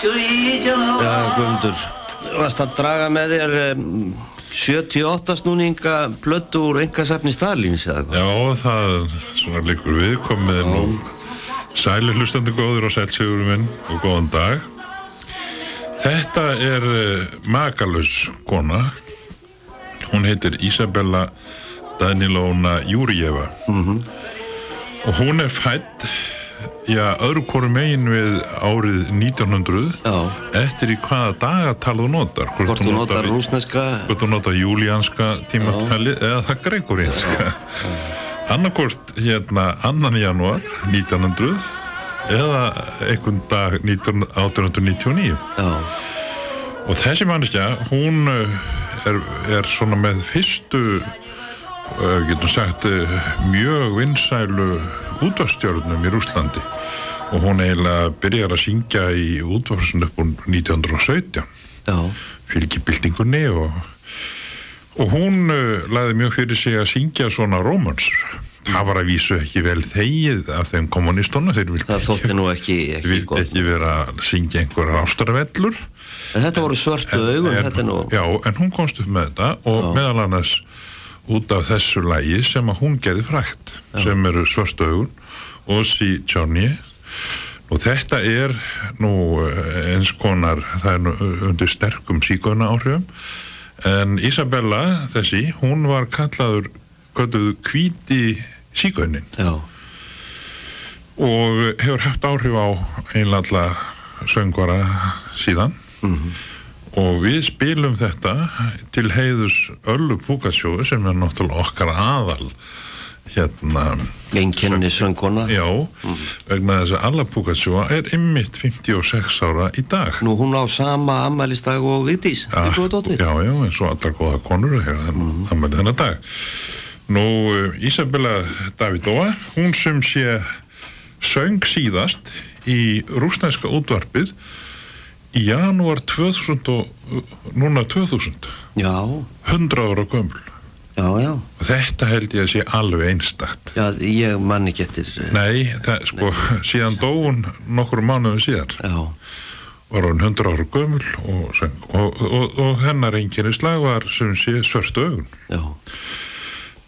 Já, Guðmundur, varst að draga með þér um, 78 snúninga blödu úr engasafni Stalins eða hvað? Já, það svona líkur við, kom með þér nú. Sælir hlustandi góður og sælsigurum minn og góðan dag. Þetta er eh, makalus kona, hún heitir Isabella Danilóna Júrieva mm -hmm. og hún er fætt já, öðru hvoru megin við árið 1900 Já. eftir í hvaða dagatal þú notar? Hvort þú notar rúsneska hvort þú nota júlíanska tímatali eða það gregorianska annarkvort hérna annan janúar 1900 eða einhvern dag 19, 1899 Já, og þessi manneskja hún uh, er, er svona með fyrstu uh, getum sagt uh, mjög vinsælu útvarstjörnum í Rúslandi og hún eiginlega byrjar að syngja í útvarsun upp úr 1917 já, fylgibildingunni og, og hún uh, laði mjög fyrir sig að syngja svona rómans. Það var að vísu ekki vel þegið af þeim kommunistona þeir vildi ekki, ekki gott. ekki vera að syngja einhverjar ástarvellur En þetta voru svörtu augun, er nú... já, en hún komst upp með þetta og meðal annars út af þessu lægi sem að hún gerði frækt sem eru svörtu augun og sí Johnny og þetta er nú eh, eins konar það er nú undir sterkum síkona áhrifum en Isabella þessi, hún var kallaður kölluð hvíti síkaunin Já, og hefur haft áhrif á einlega söngvara síðan og við spilum þetta til heiðus Öllu Púkasjóðu sem er náttúrulega okkar aðal hérna einkenni söngkona. já, vegna þess að Alla Púkasjóða er ymmit 56 ára í dag Nú hún á sama ammælistag og þetta var dóttir. já, já, eins og allar góða konur mm. með þennan dag Nú, uh, Isabella Davidova hún sem sé söng síðast í rúsnænska útvarpið í janúar 2000 og núna 2000 Já, 100 ára gömul. Já, já. og þetta held ég að sé alveg einstakt. Já, ég man ekki eftir... eh, Nei, það, sko, síðan dóun nokkur mánuðum síðar. Já, var hún 100 ára gömul og, og, og, og hennar einkennislag var sem sé svörtu augun. Já,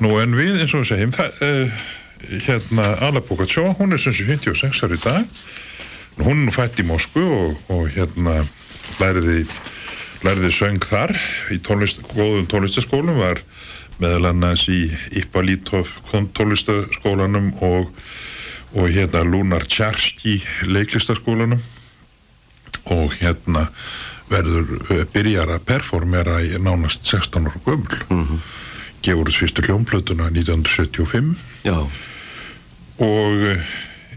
Nú en við eins og við segjum það, uh, hérna Alla Pugatsjó, hún er sem sé 56 ári í dag hún fætt í Moskvu og, og hérna læriði, læriði söng þar í tónlist, góðum tónlistaskólum var meðal annars í Ippolitov tónlistaskólanum og, og hérna Lunar Tjarski leiklistaskólanum. Og hérna verður uh, byrjar að performera í nánast 16 ára gömul. -hmm. gefur út fyrstu hljómplötuna 1975 já, og uh,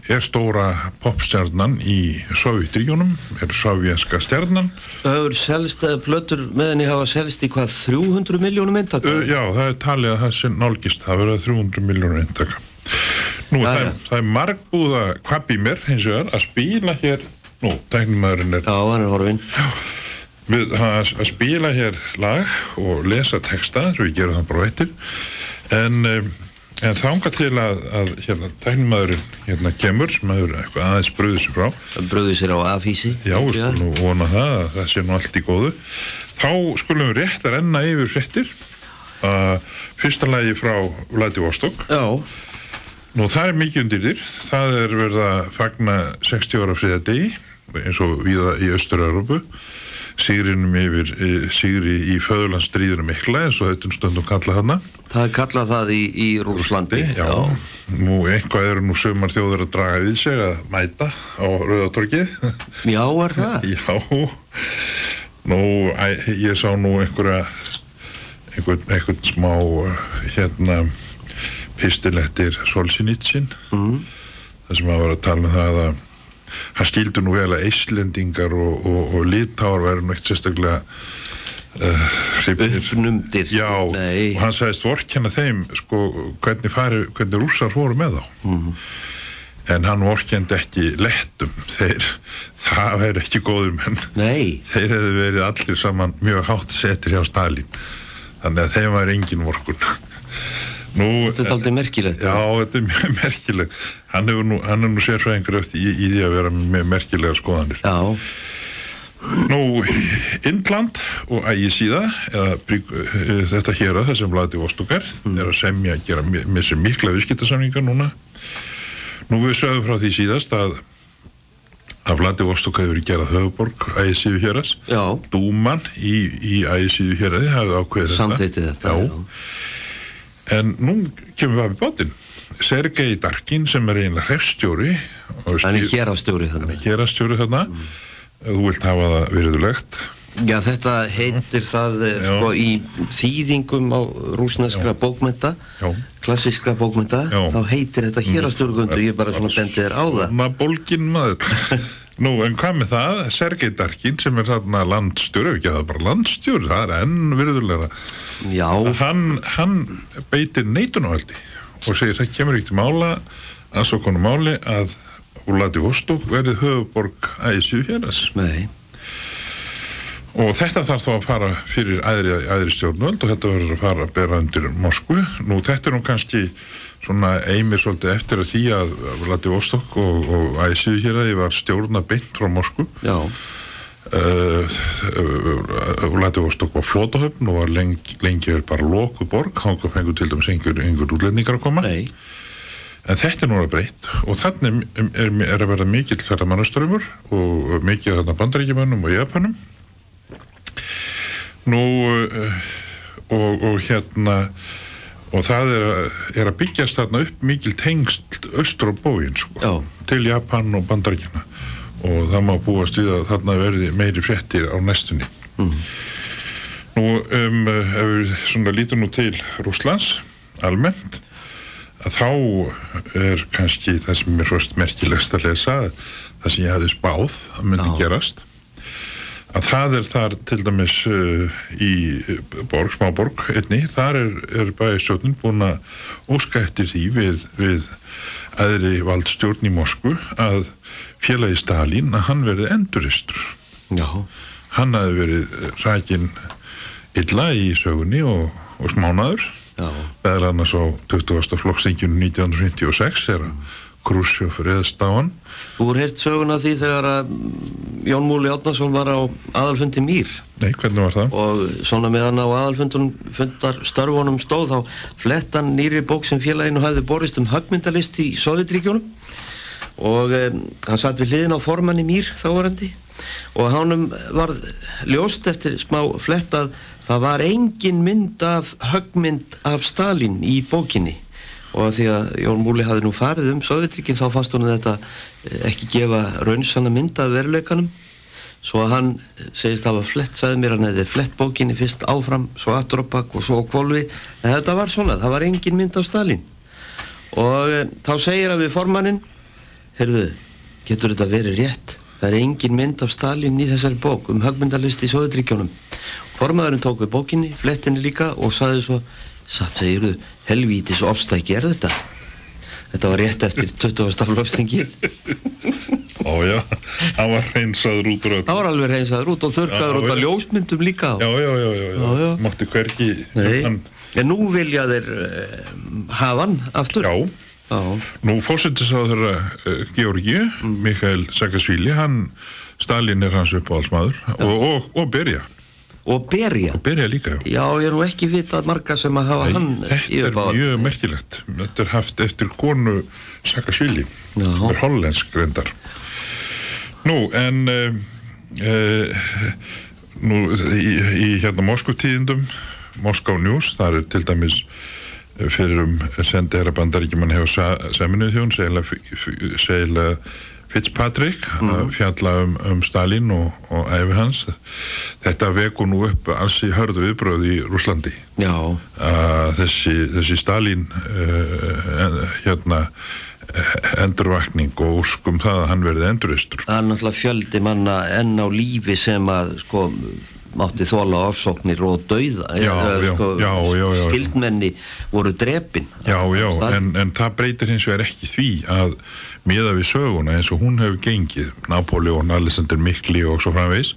er stóra popstjarnan í Sovjetríunum, er sovjenska stjarnan. Öfur selst plötur með henni hafa selst í hvað 300 miljónum eintak Uh, já, það er talið að það sé nálgist, það verða 300 miljónur eintaka. Nú, það, já. er, það er margbúða kvabbi mér, hins vegar, að spila hér, nú, tæknumæðurinn er Já, hann er horfinn við að, að spila hér lag og lesa texta, svo við gerum það bara eittir, en, um, en þanga til að, að hérna, tæknumæðurinn hérna kemur, sem hefur eitthvað aðeins bröðið sér frá, Bröðu sér á afhísi Já, við skulum vona það að það sé nú allt í góðu. Þá skulum við rétt að renna yfir fréttir. Uh, fyrsta lagi frá Vladivostok. Já, Nú, það er mikið undir þér. Það er verið að fagna 60 ára friða degi, eins og viða í Östur-Európu. Sigrinum yfir, eh, sigri í föðurlandsstríðinu mikla, eins og þetta stundum kalla hana. það er kallað það í, í Rúslandi Já. Nú, eitthvað eru nú sömar þjóður að draga við sig að mæta á Rauðatorkið. Já, er það? Já, nú, ég sá nú einhverja, einhvern, einhvern smá, hérna, pistilettir Solzhenitsyn, mm. það sem að vera að tala um það að hann skildur nú vel að Íslendingar og, og, og Litáar verður eitt sérstaklega uh. Uppnumdir. Já, Nei, og hann sagðist vorkenna þeim sko, hvernig, fari, hvernig rússar fóru með þá. En hann vorkendi ekki lettum. Þeir, það verður ekki góður menn. Nei. Þeir hefðu verið allir saman mjög hátt settir hjá Stalin þannig að þeim var engin vorkun Nú, Þetta er aldrei merkilegt Já, þetta er mjög merkileg hann, nú, hann er nú sérfræðingur eftir í, í því að vera með merkilega skoðanir Já, Nú, Indland og Ægisíða, eh, þetta hér að það sem Vladi Vostokar er að semja að gera með sér mikla viðskiptasamningar núna. Nú við sögum frá því síðast að að Vladi Vostokar hefur gerað höfuborg Ægisíðu héras. já, Dúman í, í Ægisíðu héraði hafði ákveðið þetta. samþýtti þetta Já. En nú kemur við að við bátinn. Sergei Darkin sem er eiginlega hrefstjóri Hann er skil- hér á stjóri þannig gerastjóri þarna. Ef þú vilt hafa það virðulegt. Já, þetta heitir það eh, sko í þýðingum á rúsneskra bókmenta Já. klassískra bókmenta Já. þá heitir þetta hér á stjórngundu ég bara svona bendi þér á það. Svona bólgin maður Nú, en hvað með það? Sergei Darkin sem er þarna landstjóri, ef ekki það er bara landstjóri, það er enn virðulega. Já, Hann, hann beitir neitunarvaldi og segir það kemur til mála að svo konu máli að Vladivostok verið höfuborg æsju héras. nei Og þetta þarf þá að fara fyrir æðri, æðri stjórnvöld og þetta verður að fara að bera undir Moskvu. Nú þetta er nú kannski svona eimir svolítið eftir að því að Vladivostok og, og æsju hér að ég var stjórna beint frá Moskvu. Já, Uh, uh, Vladivostok var flótahöfn og var lengi, lengi vel bara lokuð borg, hanga fengur til dæmis einhver, einhver útlendingar að koma. nei En þetta er núna breytt og þannig er, er, að verða mikill ferðamannaströmmur og mikið þarna bandaríkjumönnum og japanum. Nú uh, og, og hérna og það er, að- er að byggjast þarna upp mikil tengst austur á bógin sko, til Japan og bandaríkjana og það má búast við að þarna verði meiri fréttir á næstunni. Nú, um, ef við svona lítum nú til Rússlands almennt, að þá er kannski það sem er fyrst merkilegst að lesa, það sem ég hefði spáð að myndi Já. gerast, að það er þar til dæmis uh, í borg, smáborg einni, þar er, er bæðisjóðin búin að óska eftir því við, við aðri valdstjórn í Moskvu að félagi Stalin að hann verði enduristur Já, hann hafi verið rækin illa í sögunni og, og smánaður. Já, beðal annars á 20. flokksþingjunu 1956 þegar Krusjov reðst á hann Þú er heyrt söguna því þegar að Jón Múli Átnason var á aðalfundi Mýr. Nei, hvernig var það? og svona meðan á aðalfundunum fundar störfunum stóð þá flettan nýri bók sem félaginu hafði borist um högmyndalist í Sovjetríkjónum og um, hann satt við hliðin á formanni Mýr þávarandi og hánum var ljóst eftir smá flett að það var engin mynd af högmynd af Stalin í bókinni og að því að Jón Múli hafði nú farið um Sovjetríkin þá fannst hún þetta eh, ekki gefa raunsanna mynd af veruleikanum svo að hann segist hafa flett, sagði mér hann hefði flett bókinni fyrst áfram, svo bakk og svo kvolvi, en þetta var svona það var engin mynd á Stalin og e, þá segir hann við formannin heyrðu, getur þetta verið rétt? Það er engin mynd af Stalin í þessari bók um högmyndalist í Sóðutríkjónum. Formaðurinn tók við bókinni, flettinni líka og saði svo, satt segirðu, helvítis ofstæki er þetta? Þetta var rétt eftir 20. staflókstingi. Ó já, hann var reynsaður út öll. Það var alveg reynsaður út og þurrkaður Já, út já. ljósmyndum líka. Já, já, já, já, já, Já, mátti hvergi Nei, hann, en nú vilja þeir uh, hafa hann aftur. Já, Já, nú fórsetis á þeirra uh, Georgi, Mikael Saakashvili, hann, Stalin er hans uppáhaldsmaður og, og, og Berja, og berja. og Berja líka, já. Já, ég er nú ekki vitað marga sem að hafa hann Nei, í þetta er mjög merkilegt. Þetta er haft eftir konu Saakashvili, Já. það er hollensk reyndar. Nú, en uh, uh, nú, í, í hérna Moskvutíðindum, Moskó News, það er til dæmis eh, fyrir um sendiherra bandaríkjumann hefur seminuð þjón, segla Fitzpatrick, að fjalla um, um Stalin og, og æfi hans. Þetta veku nú upp alls í hörðu viðbröð í Rúslandi að þessi, þessi Stalin uh, hérna endurvakning og úrskum það að hann verði endurvistur það er náttúrulega fjöldi manna enn á lífi sem að sko mátti þóla ofsóknir og dauða já. skildmenni voru drepin. Já, já, en, en það breytir hins vegar ekki því að miða við söguna eins og hún hefur gengið Napoleon, Alexander Mikli og svo framvegs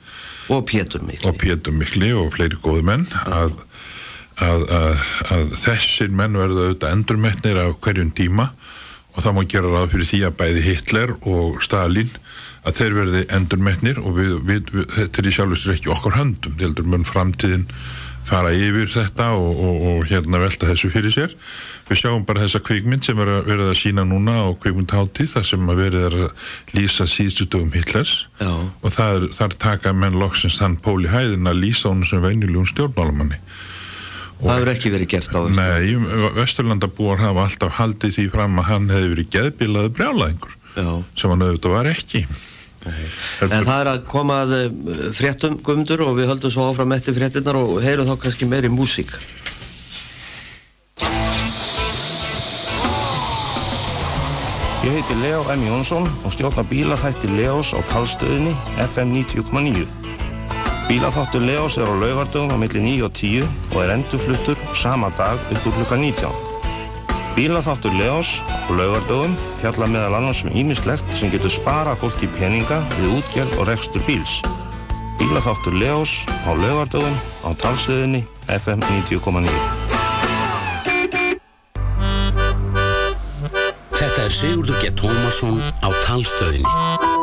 og Pétur mikli. Og Pétur Mikli og fleiri góði menn að, að, að, að þessir menn verða auðvitað endurmetnir af hverjum tíma og það má gera ráð fyrir því að bæði Hitler og Stalin að þeir verði endurmetnir og við, við, við, þetta er í sjálfur ekki okkar höndum, þetta heldur mun framtíðin fara yfir þetta og, og, og hérna velta þessu fyrir sér. Við sjáum bara þessa kvikmynd sem er að verið að sína núna á kvikmyndhátíð þar sem að verið er að lýsa síðustu dögum Hitlers. Já. og þar, þar taka menn loksins þann Póli Hæðin að lýsa honum sem venjulegum stjórnmálamanni. Það hefur ekki verið gert á Nei, Vesturlandabúar hafa alltaf haldið því fram að hann hefði verið geðbilaði brjálæðingur Já. sem hann auðvitað var ekki En það er að koma að eh, fréttum gumundur og við höldum svo áfram eftir fréttinnar og heyrum þá kannski meiri músík. Ég heiti Leo M. Jónsson og stjórna bílaþætti Leos á talstöðinni FM 90.9. Bílaþáttur Leos er á laugardögum á milli 9 og 10 og er endurfluttur sama dag upp úr klukka 19. Bílaþáttur Leos á laugardögum fjalla meðal annars um ímislegt sem getur spara fólki peninga við útgerð og rekstur bíls. Bílaþáttur Leos á laugardögum á talstöðinni FM 90.9. Þetta er Sigurður G. Tómasson á talstöðinni.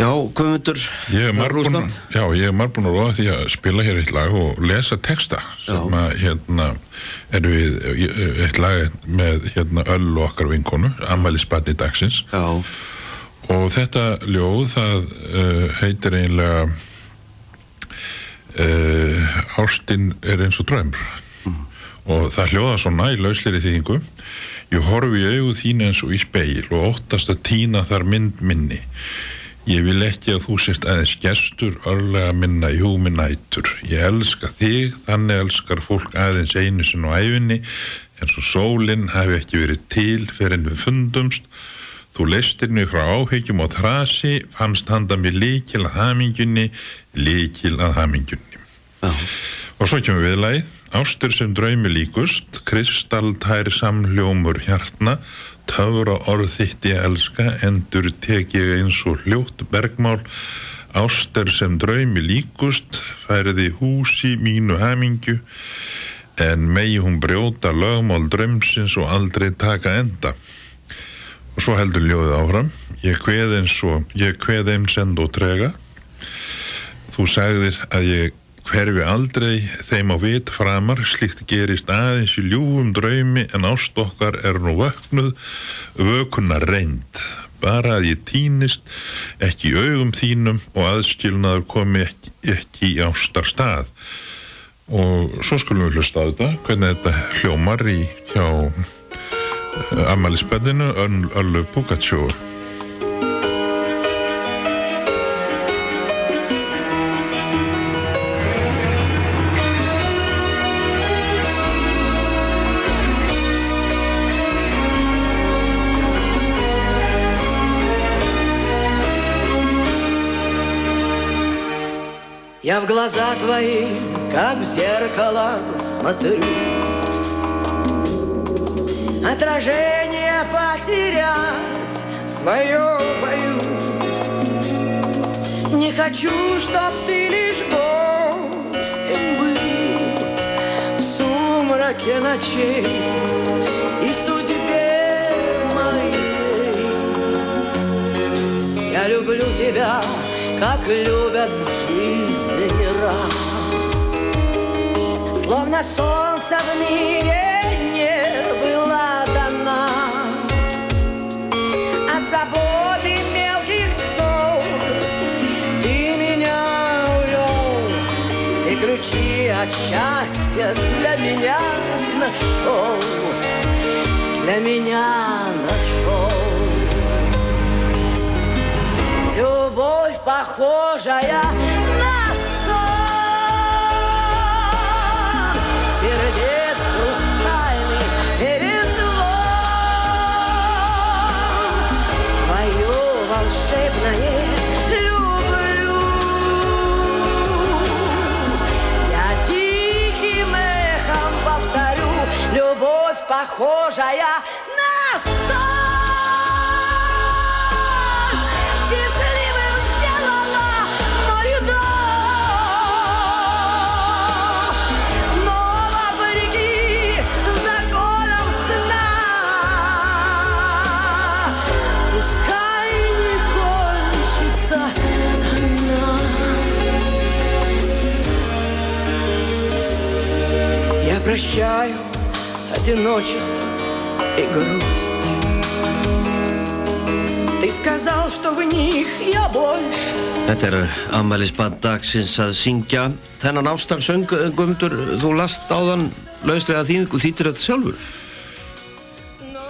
Já, gumundur, Ég er margbúin, já, að lofa því að spila hér eitt lag og lesa texta sem að hérna er við eh, eitt lag með hérna öll og okkar vinkonu, Amæli Spanni dagsins. Já, og þetta ljóð það uh, heitir einlega uh, Ástin er eins og drömmr og það hljóða svona í lausleiri þýðingu. Ég horfi í augu þín eins og í speil og óttast að tína þar mynd minni ég vil ekki að þú sért aðeins gestur örlega minna í húmi nætur. Ég elska þig, þannig elskar fólk aðeins einu sinn á æfinni eins og sólinn hafi ekki verið til fyrir en við fundumst. Þú leistir mig frá áhyggjum og þrasi, fannst handa mér líkil að hamingjunni, líkil að hamingjunni. já, Og svo kemur viðlagið, ástur sem draumi líkust, kristaltær samljómur hjartna, töfra orð þitt ég elska, endur tek ég eins og hljótt bergmál, ástur sem draumi líkust, færiði húsi mínu hamingju, en megi hún brjóta lögmál draumsins og aldrei taka enda. Og svo heldur ljóðið áfram, ég kveð eins og, ég kveð eins end og trega, Þú sagðir að ég hverfi aldrei þeim á vit framar, slíkt gerist aðeins í ljúfum draumi en ást okkar er nú vöknuð, vökunna reynd. Bara að ég týnist ekki í augum þínum og aðskilnaður komi ekki, ekki í ástar stað. Og svo skulum við hlusta á þetta, hvernig þetta hljómar í hjá Amalisbenninu, Öllu Pugatsjóður. Я в глаза твои, как в зеркало, смотрюсь Отражение потерять свое боюсь. Не хочу, чтоб ты лишь гостем был. В сумраке ночей и судьбе моей. Я люблю тебя, как любят жизни раз. Словно солнце в мире не было до нас. От заботы мелких ссор Ты меня увел. Ты ключи от счастья для меня нашел. Для меня нашел. Любовь похожая на похожая на сон. Счастливым сделала мою дом Но вопреки законам сна Пускай не кончится она Я прощаю одиночество и грусть Ты сказал, что в них я больше Þetta er ammælisband dagsins að syngja þennan ástarsöng Guðmundur, þú last áðan lauslega þýðingu þýttir þetta sjálfur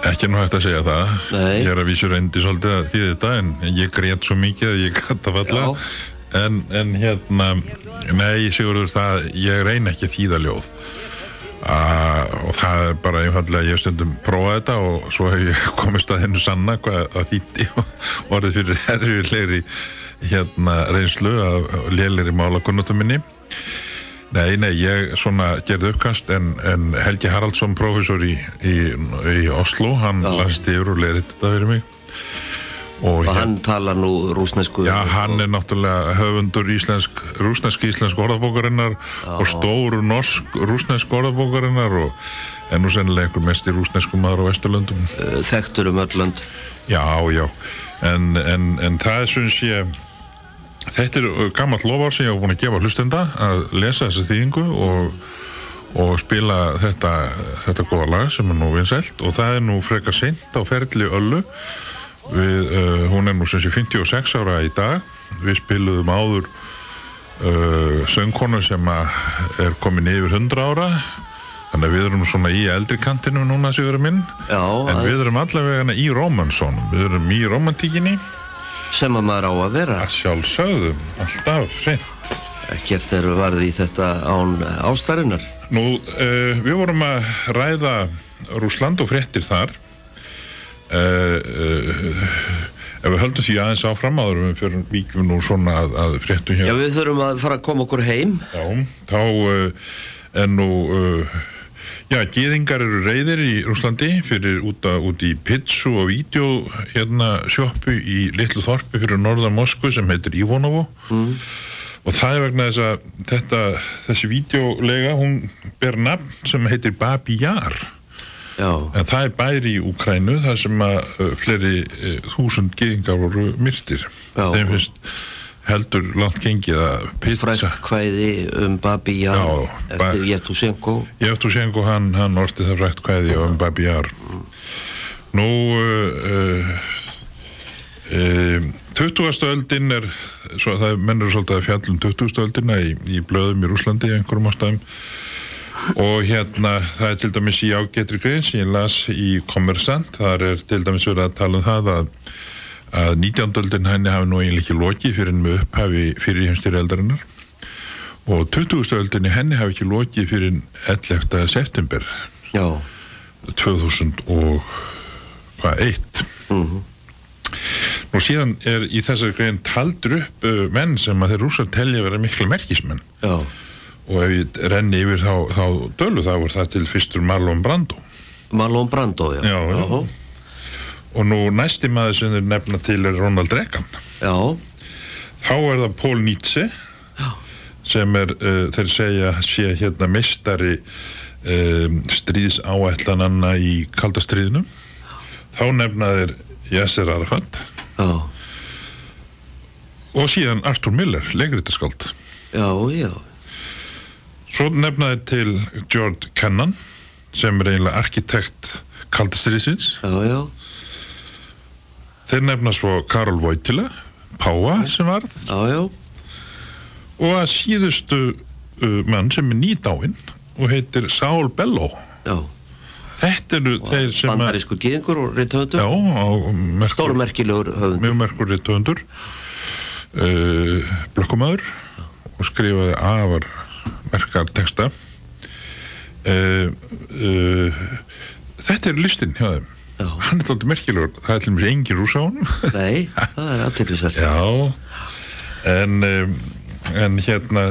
Ekki nú hægt að segja það. Nei. Ég er að vísu reyndi svolítið að þýði þetta en ég grét svo mikið að ég gæti að falla. Já. En, en hérna, nei, Sigurður, það, ég reyna ekki að og það er bara einfallega, ég hef stundum prófað þetta og svo hef ég komist að hennu sanna hvað það þýtti og orðið fyrir herfilegri hérna reynslu af lélegri málakunnutum minni. Nei, nei, ég svona gerði uppkast en, en Helgi Haraldsson, professor í, í, í Oslo, hann Já. last yfir og leðið þetta fyrir mig. Og, og hann talar nú rúsnesku Já, hann er náttúrulega höfundur íslensk, rúsnesk íslensk orðabókarinnar og stór norsk rúsnesk orðabókarinnar og er nú sennilega einhver mest í rúsneskum maður á Vesturlöndum. uh, þekktur um öll lönd. Já, já, en, en, en það er svona sé þetta er gammalt lofar sem ég hef búin að gefa hlustenda að lesa þessi þýðingu og, og spila þetta, þetta góða lag sem er nú vinsælt og það er nú frekar seint á ferli öllu við, uh, hún er nú sem sé 56 ára í dag. Við spiluðum áður uh, söngkonu sem er komin yfir 100 ára. Þannig að við erum svona í eldri kantinu núna Sigurður minn. Já, En við erum allavega í Rómansson, við erum í romantíkinni, sem að maður á að vera. Að sjálfsögðum, alltaf hreint. ekkert er varð í þetta án ástarinnar. Nú, uh, við vorum að ræða Rúsland og fréttir þar. Uh, uh, ef við höldum því aðeins áfram áður en við fyrir víkjum nú svona að, að fréttum Já, hér. við þurfum að fara að koma okkur heim Já, þá er nú, já, gýðingar eru reyðir í Rúslandi fyrir út, að, út í pizzu og vídeo hérna sjoppu í litlu þorpi fyrir norðan Moskvu sem heitir Ivonovo mm. og það er vegna þess að þetta, þessi vídeolega, hún ber nafn sem heitir Babi Jar Já, en það er bæri í Ukrænu þar sem að uh, fleiri uh, þúsund gýðingar voru myrstir þeim finnst heldur langt gengið að pizza frækt kvæði um Babi Jan Já, eftir Jeftusenko Jeftusenko hann, hann orti það rætt kvæði um Babi Jar nú uh, uh, 20. öldin er svo, það er mennur svolítið að fjallum 20. öldina í, í blöðum í Rúslandi í einhverjum ástæðum og hérna það er til dæmis í ágetri grein sem ég las í Kommersant þar er til dæmis verið að tala um það að að 19. öldin henni hafi nú eiginlega ekki lokið fyrir en með upphafi fyrir heimstyrjaldarinnar og 20. öldinni henni hafi ekki lokið fyrir 11. september Já, 2001 Mhm. Nú síðan er í þessari grein taldur upp uh, menn sem að þeir rússar telja vera mikla merkismenn Já, og ef ég renni yfir þá, þá dölu þá er það til fyrstur Marlon Brando. Marlon Brando, já. Já, já. Og nú næsti maður sem þeir nefna til er Ronald Reagan. Já, þá er það Paul Nietzsche sem er, uh, þeir segja sé hérna meistari um, stríðs áætlananna í kaldastriðinu þá nefna þeir Yasser Arafat. Já, og síðan Arthur Miller, leikritaskáld. Já, já. Svo nefna þeir til George Kennan sem er eiginlega arkitekt kaldastriðsins þeir nefna svo Karol Wojtyla Páa sem varð. Já, já, og að síðustu uh, mann sem er nýdáinn og heitir Saul Bellow. Já. þetta eru þeir sem Bandarísku gýðingur og merkur, Stórmerkilegur höfundur. mjög merkur rithöfundur. Uh, blökkumæður og skrifaði afar merkar texta uh, uh, þetta er listin hjá þeim Já. hann er þáttið merkilegur það er til mér engin rúsa á honum Nei, það er aðtillisvert. Já, en, um, en hérna,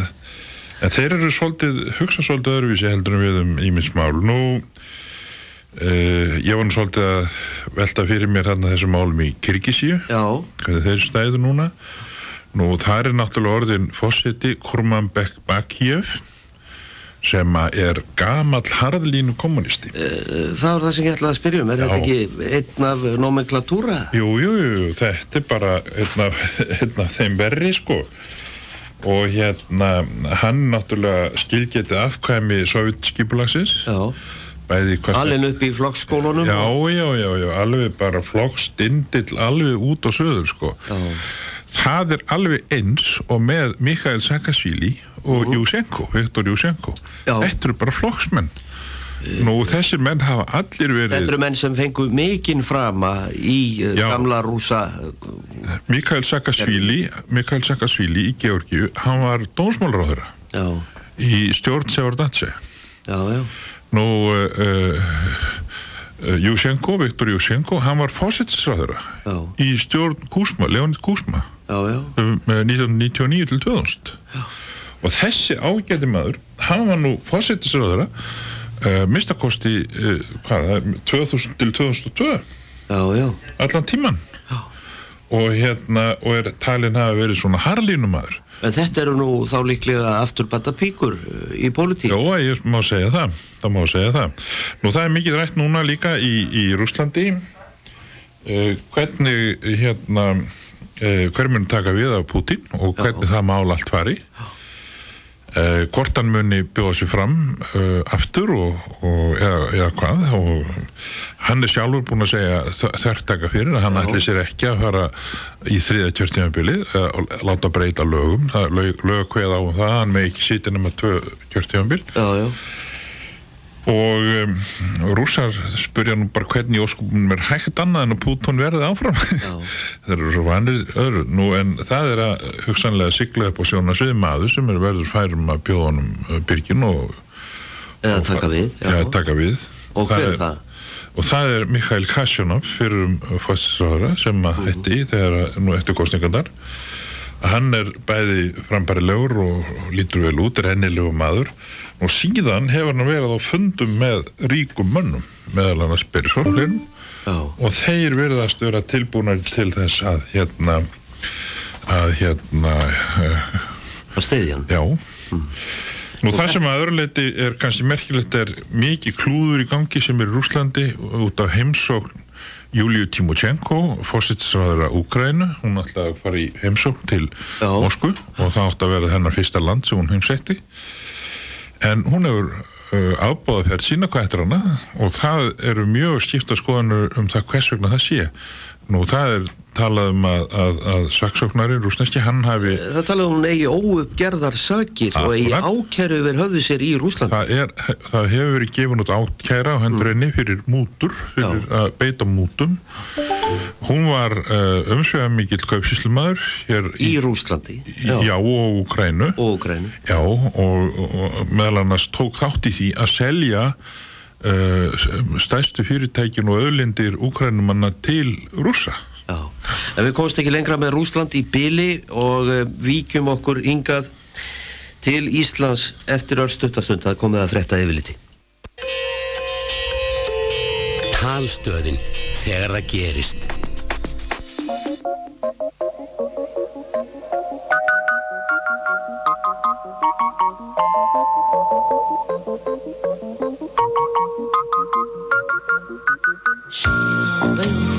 en þeir eru svolítið, hugsa svolítið öðruvísi heldur en við um ímismál. Nú, uh, ég var nú svolítið að velta fyrir mér hérna þessum málum í Kyrkisíu, Já, hvernig þeir stæðu núna. Nú, það er náttúrulega orðin fósiti Kurmanbek Bakiev, sem er gamall harðlínu kommunisti. það var það sem ég ætlaði að spyrja um. Er Já. þetta ekki einn af nomenklatúra? Jú, jú, jú, þetta er bara einn af, einn af þeim verri sko og hérna hann náttúrulega skilgetið afkvæmi sovjetskipulagsins Já, bæði hvað alveg upp í flokkskólunum. já, já, já, já, alveg bara flokkstindil alveg út á söður sko Já, það er alveg eins og með Mikael Saakashvili og Jusenko, Viktor Jusenko Já. þetta eru bara flokksmenn. Nú þessir menn hafa allir verið Þetta eru menn sem fengu mikinn frama í uh, Já. gamla rúsa Mikael Saakashvili Mikael Saakashvili í Georgiu hann var dómsmálráðura Já, í stjórn Sevardatse já, já, nú uh, uh, Jusenko, Viktor Jusenko hann var fósittisráðura já, í stjórn Kúsma, Leonid Kúsma já, já, um, uh, 1999 til 2000 og þessi ágæti maður hann var nú fósittisráðura uh, mistakosti uh, hvað, það er 2000 til 2002 já, já, allan tíman og hérna og er talin hafa verið svona harlínumæður En þetta eru nú þá líklega afturbata píkur uh, í pólitík. Jó, ég má segja það það má segja það. Nú það er mikið rætt núna líka í, í Rúslandi uh, hvernig hérna uh, hver mun taka við af Putin og hvernig það mál allt fari? Uh, hvort hann muni bjóða sér fram uh, aftur og, og eða, eða hvað og hann er sjálfur búin að segja þörftaka fyrir að hann ætli sér ekki að fara í þriða kjörtímabili og láta breyta lögum. Það, lög, lög kveða á um það, hann með ekki sitja nema tvö kjörtímabil. Já, já, og um, rússar spurja nú bara hvernig í óskupum er hægt annað en að Pútón verði áfram. Það eru svo vanir öðru. Nú en það er að hugsanlega sigla upp á sjónasvið maður sem er verður færum að bjóða honum uh, byrgin og eða taka við. Já, ja, taka við. Og hver er það? og það er Mikhail Kasjanov fyrir um fóstisráðara sem að hætti þegar að- nú eftir kostningarnar hann er bæði frambærilegur og lítur vel út, er hennilegu maður og síðan hefur hann verið á fundum með ríkum mönnum meðal annars Berisovlerum já, og þeir verðast vera tilbúinari til þess að hérna að hérna uh, að steyðja hann. já. Nú það sem að öðruleiti er kannski merkilegt er mikið klúður í gangi sem er í Rúslandi út af heimsókn Júliu Timochenko, fósitsræðara Úkrænu, hún ætlaði að fara í heimsókn til Já. Moskvu og það átti að vera hennar fyrsta land sem hún heimsætti en hún hefur uh, ábúða ferð sína hvað eftir hana og það eru mjög skipta skoðanur um það hvers vegna það sé nú það er talað um að, að, að saksóknari rúsneski hann hafi Það talaði um hún eigi óuppgerðar sakir og eigi ákæru yfir höfðu sér í Rúsland. Það, er, það hefur verið gefin út átkæra á hendur henni fyrir mútur, fyrir Já. að beita mútum. Hún var uh, umsvegar mikill kaupsíslumæður hér Í í, Rúslandi. já. já og Ukrænu. Og Ukrænu. Já, og, og, meðal annars tók þátt í því að selja uh, stæstu fyrirtækin og öðlindir Ukrænumanna til rússa. Já, en við komumst ekki lengra með Rúsland í byli og uh, víkjum okkur hingað til Íslands eftir örstuttastund, það komið að frétta yfirliti. Talstöðin þegar það gerist.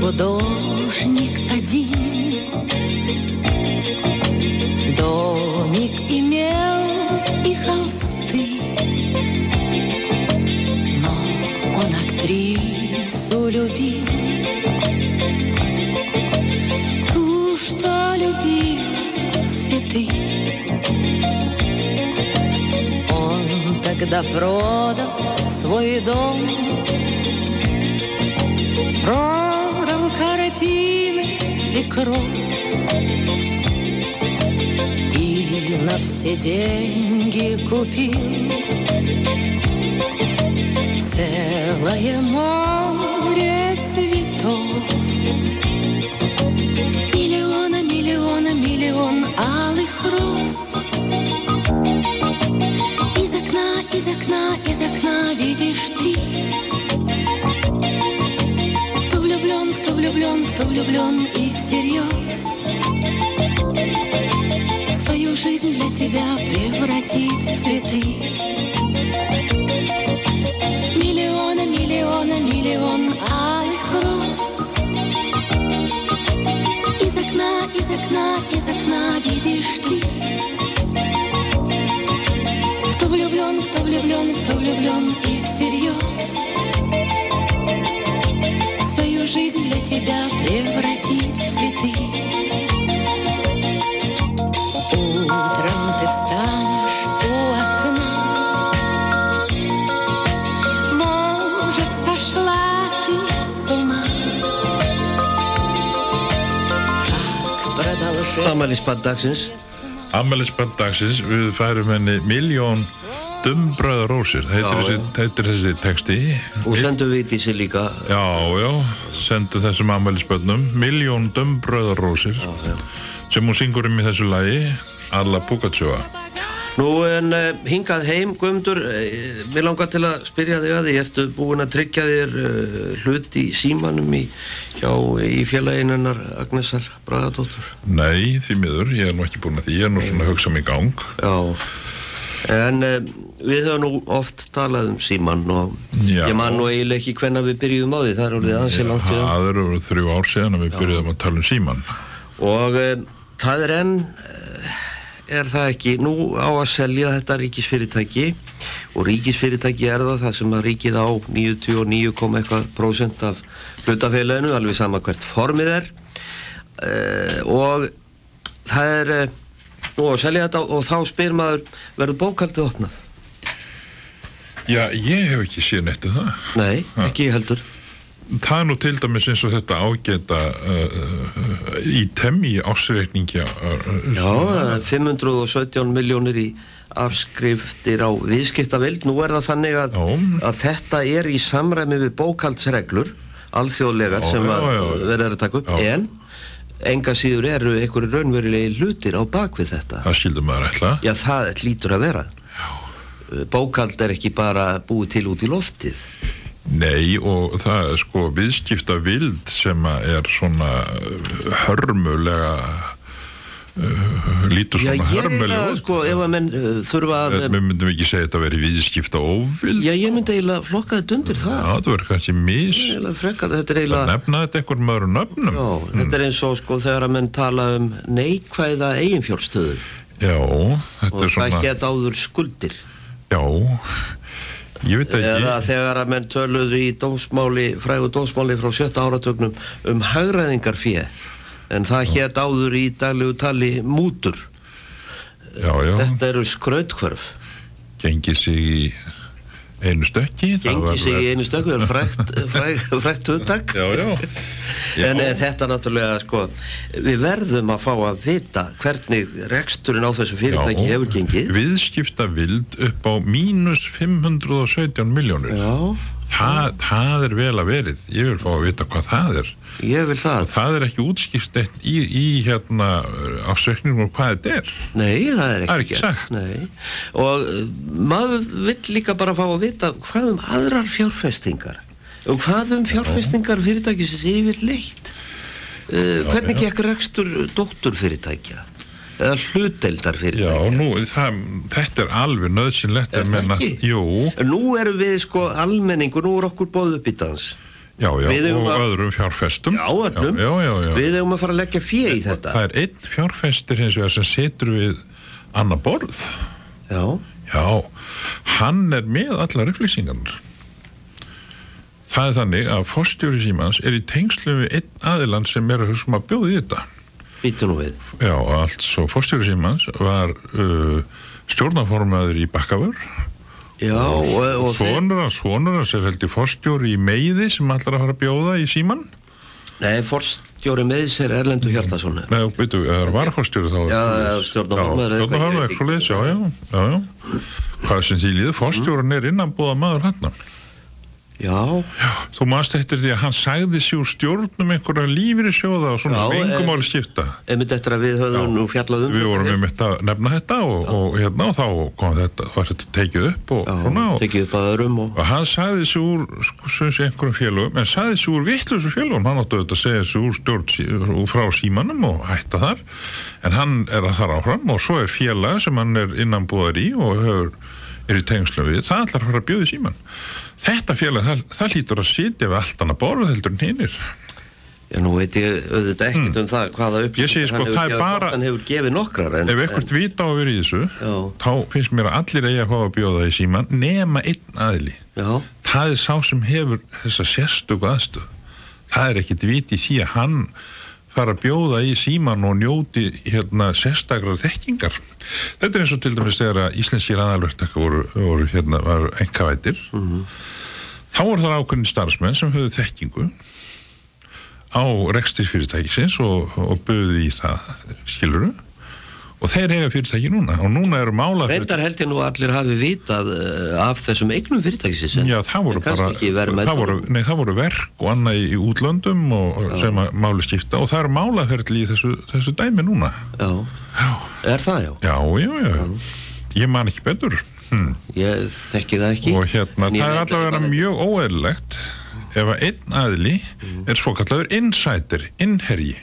Художник один, домик имел и холсты, актрису любил, ту, что любила цветы. Он тогда продал свой дом. Продал картины и кровь. И на все деньги купил Целое море Миллиона, миллиона, миллион алых роз. Из окна, из окна, из окна видишь ты. Кто влюблен, кто влюблен, кто влюблен и всерьез. Свою жизнь для тебя превратит в цветы окна, видишь ты Кто влюблен, кто влюблен, кто влюблен и всерьез свою жизнь для тебя превратит в цветы. Amælisband dagsins. Ammælisband dagsins, við færum henni miljón dumbröða rósir, heitir, Já, þessi, þessi texti. Og sendum við sig líka. Já, já, sendu þessum ammælisbönnum miljón dumbröða rósir já. sem hún syngur um í þessu lagi, Alla Pugatsjóa. Nú en uh, hingað heim, Guðmundur, uh, mér langar til að spyrja þig að því, ertu búin að tryggja þér uh, hlut í símanum í, hjá, í félaginanar Agnesar Bragadóttur? Nei, því miður, ég er nú ekki búin að því, ég er nú svona mig í gang. Já, en við höfum nú oft talað um síman og Já. ég man nú eiginlega ekki hvenna við byrjuðum á því, það er orðið ansi langt síðan. Það eru þrjú ár síðan að við byrjuðum að tala um síman. Og það er enn, er það ekki, nú á að selja þetta ríkisfyrirtæki og ríkisfyrirtæki er það það sem að ríkið á 99,1% af hlutafélaginu, alveg sama hvert formið er uh, og það er uh, nú á að selja þetta og þá spyr maður verður bókaldið opnað? Já, ég hef ekki séð neitt um það. Nei, ekki heldur. Það er nú til dæmis eins og þetta ágæta uh, uh, í temmi ásreikningja uh, Já, það er 517 miljónir í afskriftir á viðskiptavild. Nú er það þannig að, Já. að þetta er í samræmi við bókaldsreglur, alþjóðlegar Já, sem já, já. verða að taka upp, Já. en enga síður eru einhverju raunverulegi hlutir á bakvið þetta. það skildur maður ætla. Já, það lítur að vera. Bókald er ekki bara búið til út í loftið. Nei og það er sko viðskipta vild sem er svona uh, hörmulega uh, lítur svona hörmulega eiginlega, sko, ef að menn uh, þurfa að... Við myndum ekki segja þetta að vera viðskipta óvild. Já, ég myndi eiginlega flokka þetta undir það. Já, það verður kannski mis. Frekar, þetta er eiginlega... nefna þetta einhverjum öðrum nöfnum. Já, þetta er eins og sko þegar að menn tala um neikvæða eiginfjárstöðu Já, þetta og er það svona, get áður skuldir já, ég veit ekki. eða þegar að menn töluðu í dómsmáli, frægu dómsmáli frá sjötta áratögnum um hagræðingar fjö en það get áður í daglegu tali mútur. Já, já, þetta eru skrautkvörf gengið sig í einu stökki. gengi sig í einu frægt, frægt hugtak Já, já. En eh, þetta náttúrulega, sko, við verðum að fá að vita hvernig reksturinn á þessu fyrirtæki Já. hefur gengið. Viðskipta vild upp á mínus 517 miljónir. Já, það, það er vel að verið ég vil fá að vita hvað það er Ég vil það. það er ekki útskýrt eitt í, í hérna á sökningum hvað þetta er Nei, það er ekki, Það er ekki sagt. Nei. Og uh, maður vill líka bara fá að vita hvað um aðrar fjárfestingar og hvað um fjárfestingar fyrirtækisins yfir leitt. Uh, hvernig já. gekk rekstur dótturfyrirtækja eða hlutdeildar Já, fyrirtækja? nú, það, þetta er alveg nöðsynlegt Er að menna- Nú erum við sko almenningur, nú er okkur bóð upp í dans. já, já, og að- öðrum fjárfestum Já, öllum. Já, já, já, já. Við eigum að fara að leggja fjö í þetta. Það er einn fjárfestir hins vegar sem situr við annar borð Já, Já, hann er með allar upplýsingarnar. Það er þannig að forstjóri símans er í tengslu við einn aðiland sem er að hugsa um að bjóða í þetta. Býtu nú við. Já, altså forstjóri símans var uh, stjórnaformaður í Bakkavör Já, og, og, Svonur hans, svonur hans er held í forstjóri í Meiði sem allar að fara að bjóða í síman. Nei, forstjóri með sér Erlendur Hjartason. Nei, veitu, það er varforstjóri þá. Já, Já, stjórnaformaður, eitthvað, eitthvað leys, já, já, já, já. Hvað sem því líður, forstjóran er innanbúða maður hann. Já, Þú maður eftir því að hann sagði sér stjórnum einhverja lífri sjóða og svona Já, engum eh, skipta. einmitt eftir að við höfum nú fjallað um Við vorum þetta. með að nefna þetta og, og hérna og þá kom þetta, var þetta tekið upp og svona Já, og, tekið upp að öðrum og og hann sagði sér úr sko, sem sé einhverjum félögum, en sagði sér úr vittlusu félögum, hann átti auðvitað að segja sér úr stjórn úr frá símanum og hætta þar, en hann er að þar áfram og svo er félag sem hann er innanbúðar í og hefur er í tengslum við, það ætlar að fara að bjóða í síman þetta félag, það, það hlýtur að sitja við allt annað borð heldur en hinnir Já, nú veit ég auðvitað ekkert um það hvaða segi, sko, hann hefur gefið, bara- hann hefur gefið nokkrar en, ef ekkert vita á að vera í þessu Já. þá finnst mér að allir eigi að fá að bjóða í síman nema einn aðili. Já, það er sá sem hefur þessa sérstöku aðstöð það er ekkit vit í því að hann fara að bjóða í síman og njóti hérna sérstakrar þekkingar. Þetta er eins og til dæmis þegar íslenskir aðalverktaka voru, voru hérna var enkavætir þá voru það ákveðin starfsmenn sem höfðu þekkingu á rekstir fyrirtækisins og, og böði í það skiluru og þeir eiga fyrirtæki núna. Og núna eru mála reyndar held ég nú allir hafi vitað uh, af þessum eignum fyrirtækisins Já, það voru bara það voru, nei, það voru verk og annað í, útlöndum og, sem að máli skipta. Og það er málaferðli í þessu, þessu dæmi núna. Já, Já, er það já? já, já, já. ég man ekki betur. Hm. Ég þekki það ekki. Og hérna, það er allavega mjög óeðlilegt ef að einn aðli Mm. er svo kallaður insider, innherji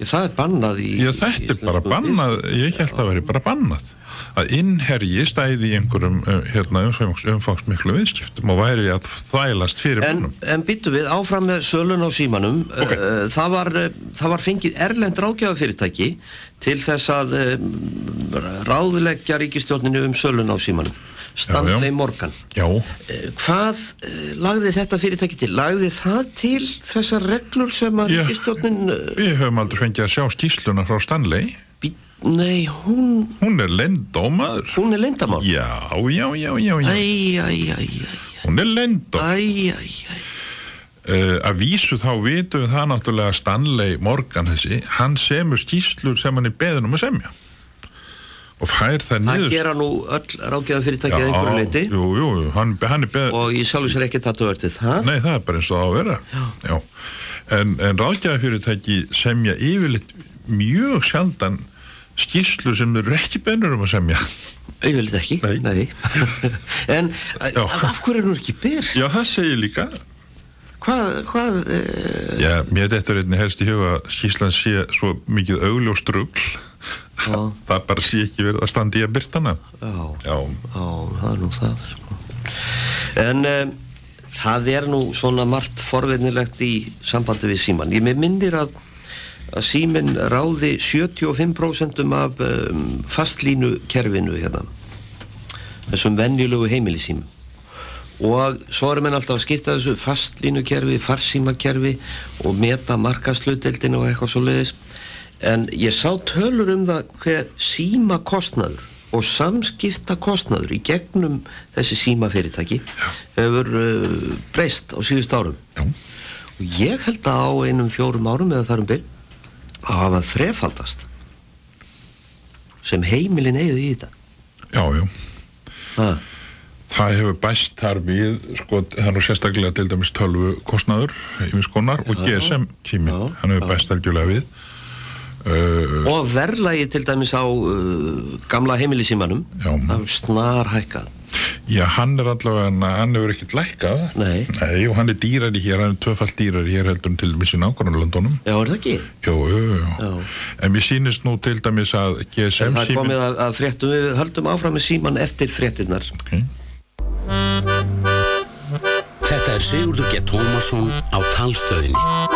Ég, Það er bannað í Já, þetta er bara bannað, ég held að veri bara bannað. Að innherji stæði í einhverjum uh, hérna, umfangs, umfangsmiklu viðskiptum og væri að þvælast fyrir En, mannum. en byttu við áfram með sölun á símanum. Ok. uh, það, var, uh, það var fengið erlend rákjafafyrirtæki til þess að uh, ráðleggja ríkistjórninu um sölun á símanum Stanley. Morgan Já, uh, Hvað uh, lagði þetta fyrirtæki til? Lagði það til þessar reglur sem að Já. ríkistjórnin uh, við höfum aldrei fengið að sjá skýsluna frá Stanley. bí, Nei, hún Hún er lendómaður. hún er leyndamál Já, já, já, já, já. Æ, æ, æ, Hún er lendó. æ, æ, æ Uh, að vísu þá vitum við það náttúrulega Stanley Morgan þessi, hann semur skýslur sem hann er beðin um að semja. Og fær það niður. gera nú öll rákjafafyrirtæki að einhverju leiti jú, jú, hann, hann beðin. og ég sjálfur sér ekki tattu vertið það Nei, það er bara eins og það á að vera. Já. En, en ráðgjafafyrirtæki semja yfirleitt mjög sjaldan skýslu sem eru ekki bennur um að semja. Þetta ekki, Nei. En Já. af hverju er nú ekki byr? Já, það segir líka. Hvað, hvað uh, Já, mér þetta er einnig helst í huga að skýslan sé svo mikið augljóst rugl. Já. það bara sé ekki verið að standa í að byrtana. Já, Já. já, það er nú það sko. En um, það er nú svona margt forvinnilegt í sambandi við síman Ég minnir að, að símin ráði 75% af um, fastlínu kerfinu hérna þessum venjulegu heimilisímum og svo erum við alltaf að skipta þessu fastlínukerfi, farsímakerfi og meta markaslutdeldinu og eitthvað svo leiðis en ég sá tölur um það hver síma kostnaður og samskipta kostnaður í gegnum þessi síma fyrirtæki hefur uh, breyst á síðust árum. Já. og ég held að á einum fjórum árum eða þarum byrj að hafa þrefaldast sem heimilin eigið í þetta. Já, já. það hefur bæst þar við sko, það er nú sérstaklega til dæmis tölvu kostnaður yfir skonar og GSM tími, Já. hann hefur bæst algjörlega við uh, og verðlagi til dæmis á uh, gamla heimilisímanum Já. það er snar hækkað já, hann er allavega hann hefur ekkert lækkað Nei. og hann er dýrari hér, hann er tvöfalt dýrari hér heldur en til dæmis í nákvæmlega Londonum já, er það ekki? jú, jú, jú. Já. en mér sýnist nú til dæmis að GSM En það er komið að, að fréttum, við höldum áfram með síman eftir fréttinnar. Þetta er Sigurður G. Tómasson á talstöðinni.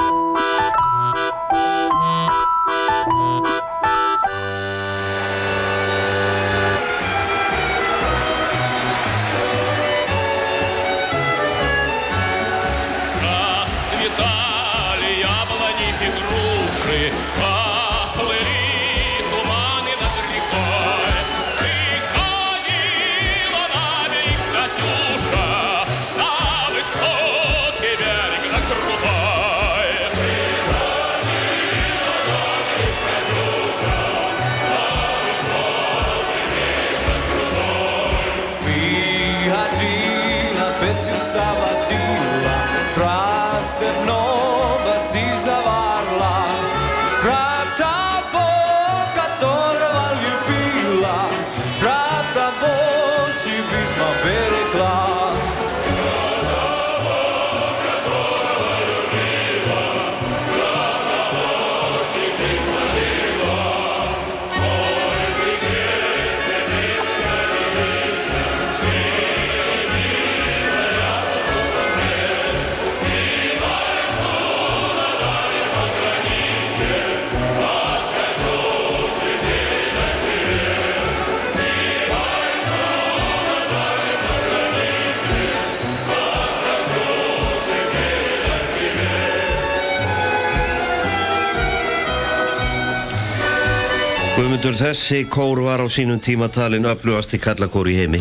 Guðmundur, þessi kór var á sínum tímatalin öflugasti kallakór í heimi.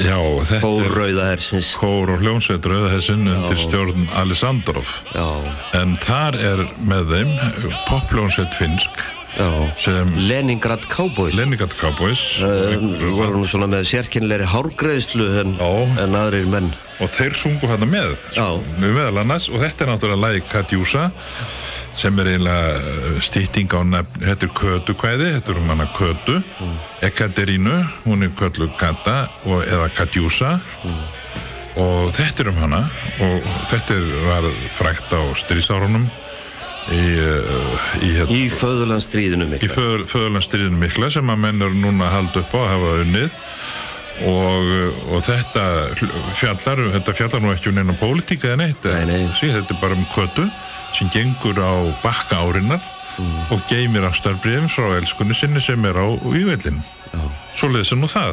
já, þetta Kór er Rauða Hersins. kór og hljónsveit Rauðahessin undir stjórn Alessandrov Já, en þar er með þeim popljónsveit finsk já. sem Leningrad Cowboys. Leningrad Cowboys Um, voru nú svona með sérkynleiri hárgreðslu en, Já. en aðrir menn. og þeir sungu hérna með Já. með meðal annars og þetta er náttúrulega lagi Katjúsa sem er eiginlega stýtting á nefn, þetta er kötu kvæði, þetta er um hana kötu mm. Ekaterínu, hún er köllu Kata og, eða Katjúsa og þetta er um hana og þetta er, var frækt á strísárunum í, uh, í, Í föðurlandstríðinu í mikla. föður, föðurlandstríðinu mikla sem að menn eru núna að halda upp á að hafa unnið og, og þetta fjallar, þetta fjallar nú ekki um neina pólitíka nei. Sí, þetta er bara um kötu sem gengur á bakka árinnar Mm. og geymir ástarbriðum frá elskunni sinni sem er á vývellin svoleiðis er nú það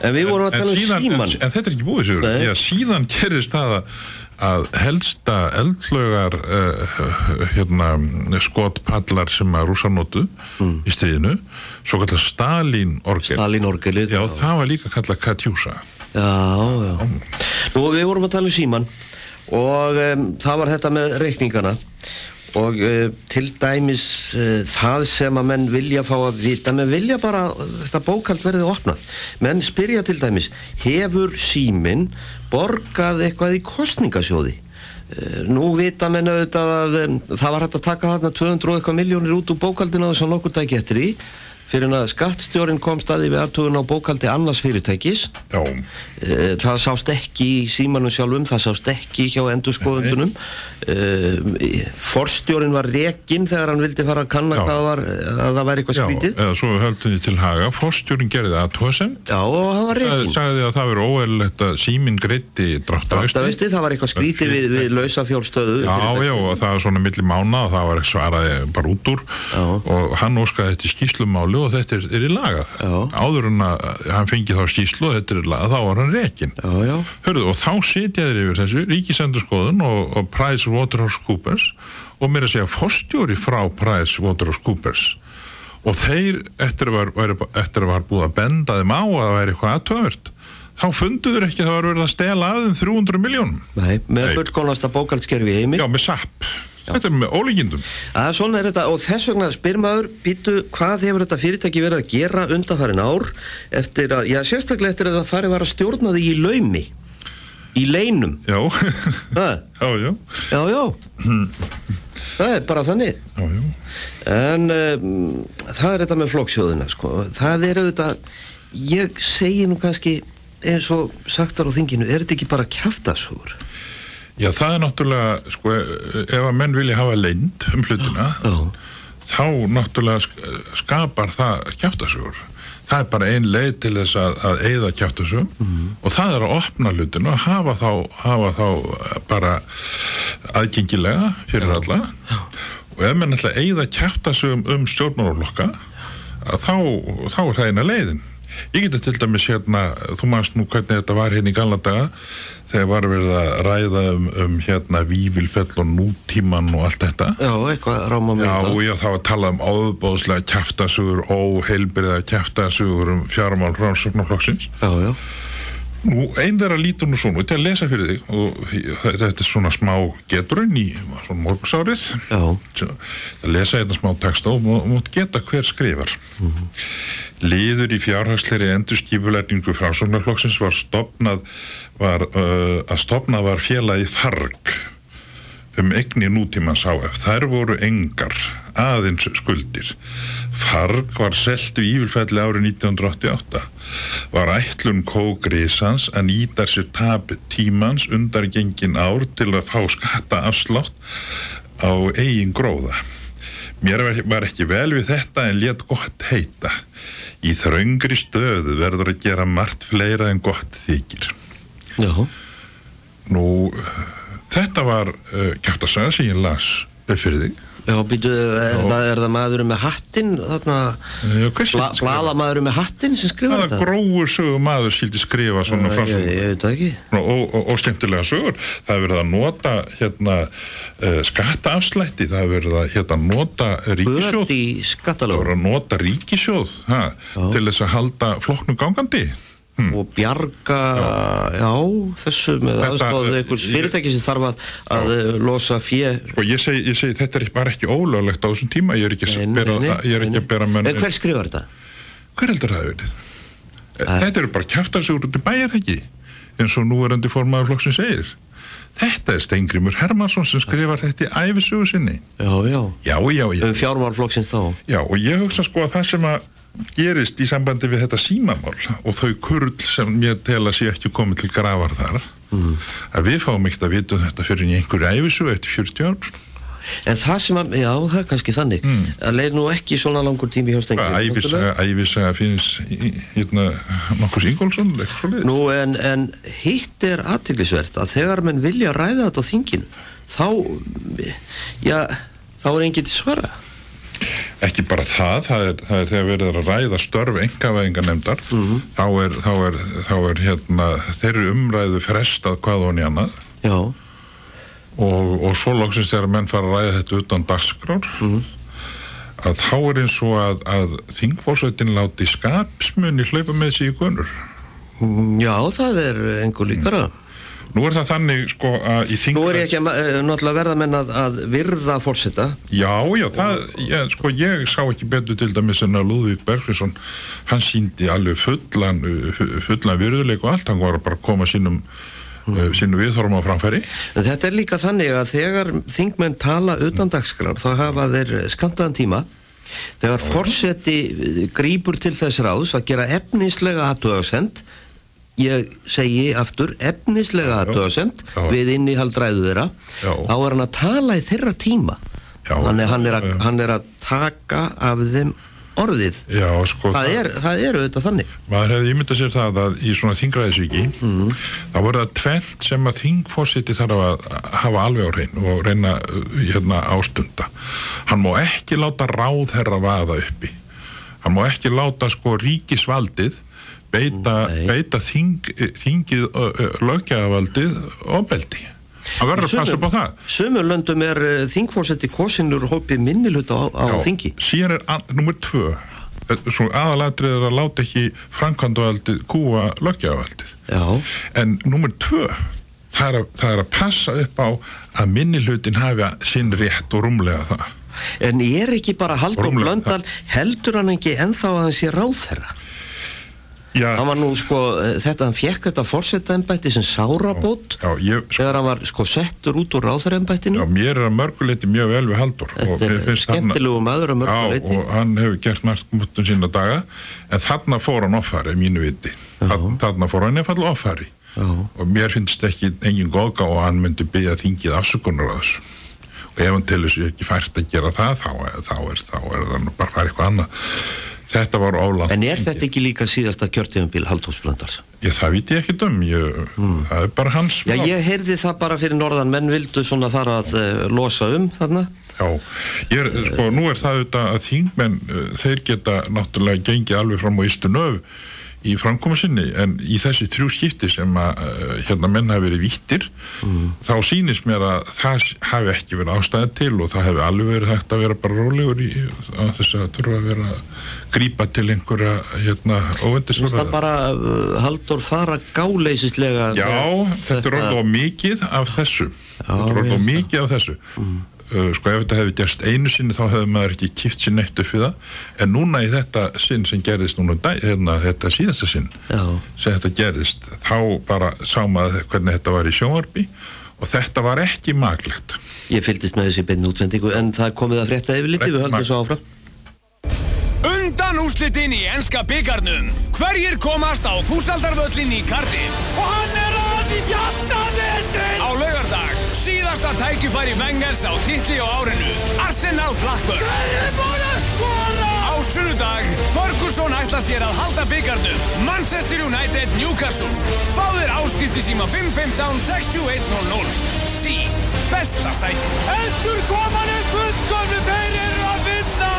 En við vorum að tala um síðan, síman. en, en þetta er ekki búið sér. Já, síðan gerist það að, helsta eldflögar uh, hérna, skotpallar sem að rúsa notu Mm. í stríðinu svo kallar Stalin orgel Stalin orgelið. Já, það var líka kallað Katjúsa Já, já. Nú, við vorum að tala um síman og um, það var þetta með reikningana og uh, til dæmis uh, það sem að menn vilja fá að vita, menn vilja bara að þetta bókald verði opnað. Menn spyrja til dæmis, hefur símin borgað eitthvað í kostningasjóði? Uh, Nú vita menn auðvitað að um, það var hægt að taka þarna 200 og eitthvað miljónir út úr bókaldinu þess að nokkur dæki eftir því fyrir að skattstjórin kom staði við aðtugun á bókaldi annars fyrirtækis. Já, Eh, það sást ekki í símanum sjálfum það sást ekki hjá endurskoðundunum uh, forstjórin var rekinn þegar hann vildi fara að kanna Já. hvað var, að það væri eitthvað já, skrítið. eða svo höldum við til haga. Fórstjórin gerði aðtóðsend já og hann var rekinn. sagði að það veri óeðlilegt að síminn greiti dráttarvesti Dráttarvesti, það var eitthvað skrítið við, við lausa fjólstöðu Já, já, og það var svona mána og þetta er, er í lagað. Já. áður en að hann fengi þá skýslu og þetta er í lagað, þá var hann rekin já, Hörðu, og þá sitja þeir yfir þessu Ríkisendurskoðun og, og Price Waterhouse Coopers og mér að segja fórstjóri frá Price Waterhouse Coopers og þeir eftir að var, var, að búið að benda þeim á að það væri eitthvað aðtöfvert þá funduður ekki að það var verið að stela að þeim 300 miljónum Nei, með Nei. fullkomnasta bókaldskerfi heimi. Já, með SAP þetta er með ólíkindum. Að svona er þetta og þess vegna spyr maður býtu hvað hefur þetta fyrirtæki verið að gera undanfærin ár eftir að, já sérstaklega eftir að það farið var að stjórna því í laumi í leinum? Já, já, já, já já. Það er bara þannig. Já, já. en um, það er þetta með flokksjóðuna sko. það er auðvitað ég segi nú kannski eins og sagtar á þinginu, er þetta ekki bara kjaftasúr? Já, það er náttúrulega, sko, ef að menn vilja hafa leind um hlutina, Já, þá náttúrulega sk- skapar það kjaftasögur. Það er bara ein leið til þess að, að eigða kjaftasögum. Og það er að opna hlutinu og hafa þá, hafa þá bara aðgengilega fyrir alla. Og ef menn ætla að eigða kjaftasögum um stjórnmálaflokka að þá, þá er það eina leiðin. Ég geti til dæmis hérna, þú manst nú hvernig þetta var hérna í gamla daga þegar var verið að ræða um, um hérna Vívilfell og nútíman og allt þetta. já eitthvað ráma mig Já, og ég þá að tala um áðbóðslega kjæftasugur, óheilbyrða kjæftasugur um fjármál rannsóknarflokksins. já, já, Nú, einn þeirra lítur nú svona, til að lesa fyrir þig og þetta er svona smá geturinn í svona morgunsárið. já, Svo, að lesa þetta smá texta og má- mátt geta hver skrifar. Liður í fjárhagsleiri endurskipulegningu framsóknarflokksins var stopnað var, uh, að stopnað var félagi Farg um eigni nútímans HF. Þær voru engar, aðeins skuldir. Farg var selt við Ívilfelli árið 1988. Var ætlun kógrísans að nýta sér tap tímans undargengin ár til að fá skatta afslátt á eigin gróða. Mér var, ekki vel við þetta en let gott heita. Í þröngri stöðu verður að gera margt fleira en gott þykir. já, Nú, þetta var uh, kjartasaga sem ég las upp fyrir þig. Já, býtu, er, það, er það maðurinn með hattinn, þarna, skrifa? blaðamaðurinn með hattinn sem skrifar Hvaða þetta? grófur sögur maður skildi skrifa svona frásum ég, ég veit það ekki. og, og, og skemmtilega sögur. Það er verið að nota hérna uh, skattaafslætti, það er verið að hérna, nota ríkisjóð. Böt í Það skattalögur voru að nota ríkisjóð ha, til þess að halda flokknum gangandi. Og bjarga, já, þessu með aðstóðu einhvers fyrirtæki sem þarf að, að eh, losa fjö. Og ég segi, ég segi þetta er bara ekki ólöglegt á þessum tíma, ég er ekki, að bera, ég er ekki að bera menn... En hver skrifar þetta? Hver heldur það verið? Þetta eru bara kjaftarsugur út í bæjar ekki eins og núverandi formaður flokksinn segir. Þetta er Steingrimur Hermansson sem skrifar þetta í æfisugu sinni. Já, já. Já, já, já. Um fjármálflokksins þá. Já, og ég hugsa sko að það sem að gerist í sambandi við þetta símamál og þau kurl sem ég tel að sé ekki komið til grafar þar að við fáum ekkert að vita um þetta fyrir einhverju æfisugu eftir 40 ár. En það sem að, já, það er kannski þannig. Það leið nú ekki svona langur tími hjá Stengri. Æfisaga finnst hérna nokkus Ingólfsson, Nú, en, en hitt er aðteglisvert að þegar menn vilja ræða þetta á þinginu, þá, já, þá er enginn til svara. ekki bara það, það er, það er þegar verið er að ræða störf engavæðingarnemdar Mhm. þá, er, þá, er, þá er hérna þeirri umræðu frestað hvað honi annað Já, og, og svo loksins þegar menn fara að ræða þetta utan dagskrár Mhm. að þá er eins og að, að þingfórsveitin láti skapsmunni hlaupa með sig í gunur Mm, já, það er engur líkara. nú er það þannig sko að í þing Nú er ég ekki að, uh, náttúrulega verða menn að, að virða fórseta. Já, já, það, ég, sko, ég sá ekki betur til dæmis en að Lúðvík Bergvinsson, hann síndi alveg fullan, fu- fullan virðuleik og allt, hann var bara að koma sínum, uh, sínum viðþorma á framfæri. En þetta er líka þannig að þegar þingmenn tala utan dagskrár þá hafa þeir skamtaðan tíma þegar forseti grýpur til þess ráðs að gera efnislega aðtöðasend ég segi aftur efnislega aðtöðasend við innihald ræðu þeirra Já. þá er hann að tala í þeirra tíma Já. þannig að hann er, að, hann er að taka af þeim orðið Já, sko, það er, það er auðvitað þannig maður hefði ímyndað sér það að í svona þingræðisvíki, Mhm. þá voru það tvent sem að þingfórseti þarf að hafa alveg á hrein og reyna hérna ástunda. Hann má ekki láta ráð herra vaða uppi. Hann má ekki láta sko ríkisvaldið beita, beita þing, þingið uh, uh, löggjafaldið Hann verður að passa upp á það. Sumur löndum er uh, þingfórseti kosinur hópi minnilhuta á, á Já, þingi. síðan er nummer tvö. Svo aðalatrið er að láta ekki framkvæmdavaldið kúa löggjafaldið Já, en nummer tvö það er, að, það er að passa upp á að minni hlutin hafi sinn rétt og rúmlega það. En er ekki bara Haldur Rúmlega, Blöndal, heldur hann ekki ennþá að hann sé ráðherra? Já, Hann var nú sko, þetta, hann fekk þetta fórsetaembætti sem sárabót já, ég, sko, þegar hann var sko settur út úr ráðherraembættinu. já, mér er að mörguleiti mjög vel við Haldur Þetta er skemmtilegu maður að mörgu Já, og hann hefur gert margt múttum sína daga en þarna fór hann offari, mínu viti. Þarna, þarna fór hann nefnfall offari. Já. og mér finnst ekki engin góðgá og hann myndi byggja þingið afsökunar á þessu. Og ef hann til þessu ekki fært að gera það þá, þá, er, þá er það bara fara eitthvað annað þetta var ólant En er þetta ekki líka síðasta kjörtíðumbil Halldórs Blöndals? ég, það viti ég ekki um ég, það er bara hans Já, ég heyrði það bara fyrir norðan, menn vildu svona fara að uh, losa um þarna. Já, ég er, sko, nú er það auðvitað að þingmenn, uh, þeir geta náttúrulega gengið alveg fram á ystu nöf í framkomu sinni, en í þessi þrjú skipti sem að uh, hérna menn hafi verið vittir, þá sýnist mér að það hafi ekki verið ástæði til og það hefði alveg verið hægt að vera bara rólegur í þess að þurfa að vera að grípa til einhverja hérna veist það óvendisverða. bara uh, Halldór fara gáleisislega Já, þetta er orðið á mikið af þessu. Þetta er orðið á mikið af þessu uh, Sko ef þetta hefði gerst einu sinni þá hefði maður ekki kipt sér neitt upp við það. En núna í þetta sinn sem gerðist núna dag, hérna, þetta síðasta sinn Já. sem þetta gerðist þá bara sá maður hvernig þetta var í sjónvarpi og þetta var ekki maglegt Ég fylgdist með þessi beinu útsendingu en það komið að frétta yfir litið, við höldum svo áfram. Undan úrslitin í enska byggarnum Hverjir komast á þúsaldarvöllin í Cardiff? Og hann er að í hjartaðinni Á laugardag Síðasta tækifæri Wengers á titli á árinu. Arsenal Blackburn. Hverjir búin að skora? Á sunnudag Ferguson ætla sér að halda byggarnum Manchester United Newcastle. Fáðir áskipti síma 515 6100 Sí, besta sæti. Endur koman er fullkomni Þeir eru að vinna.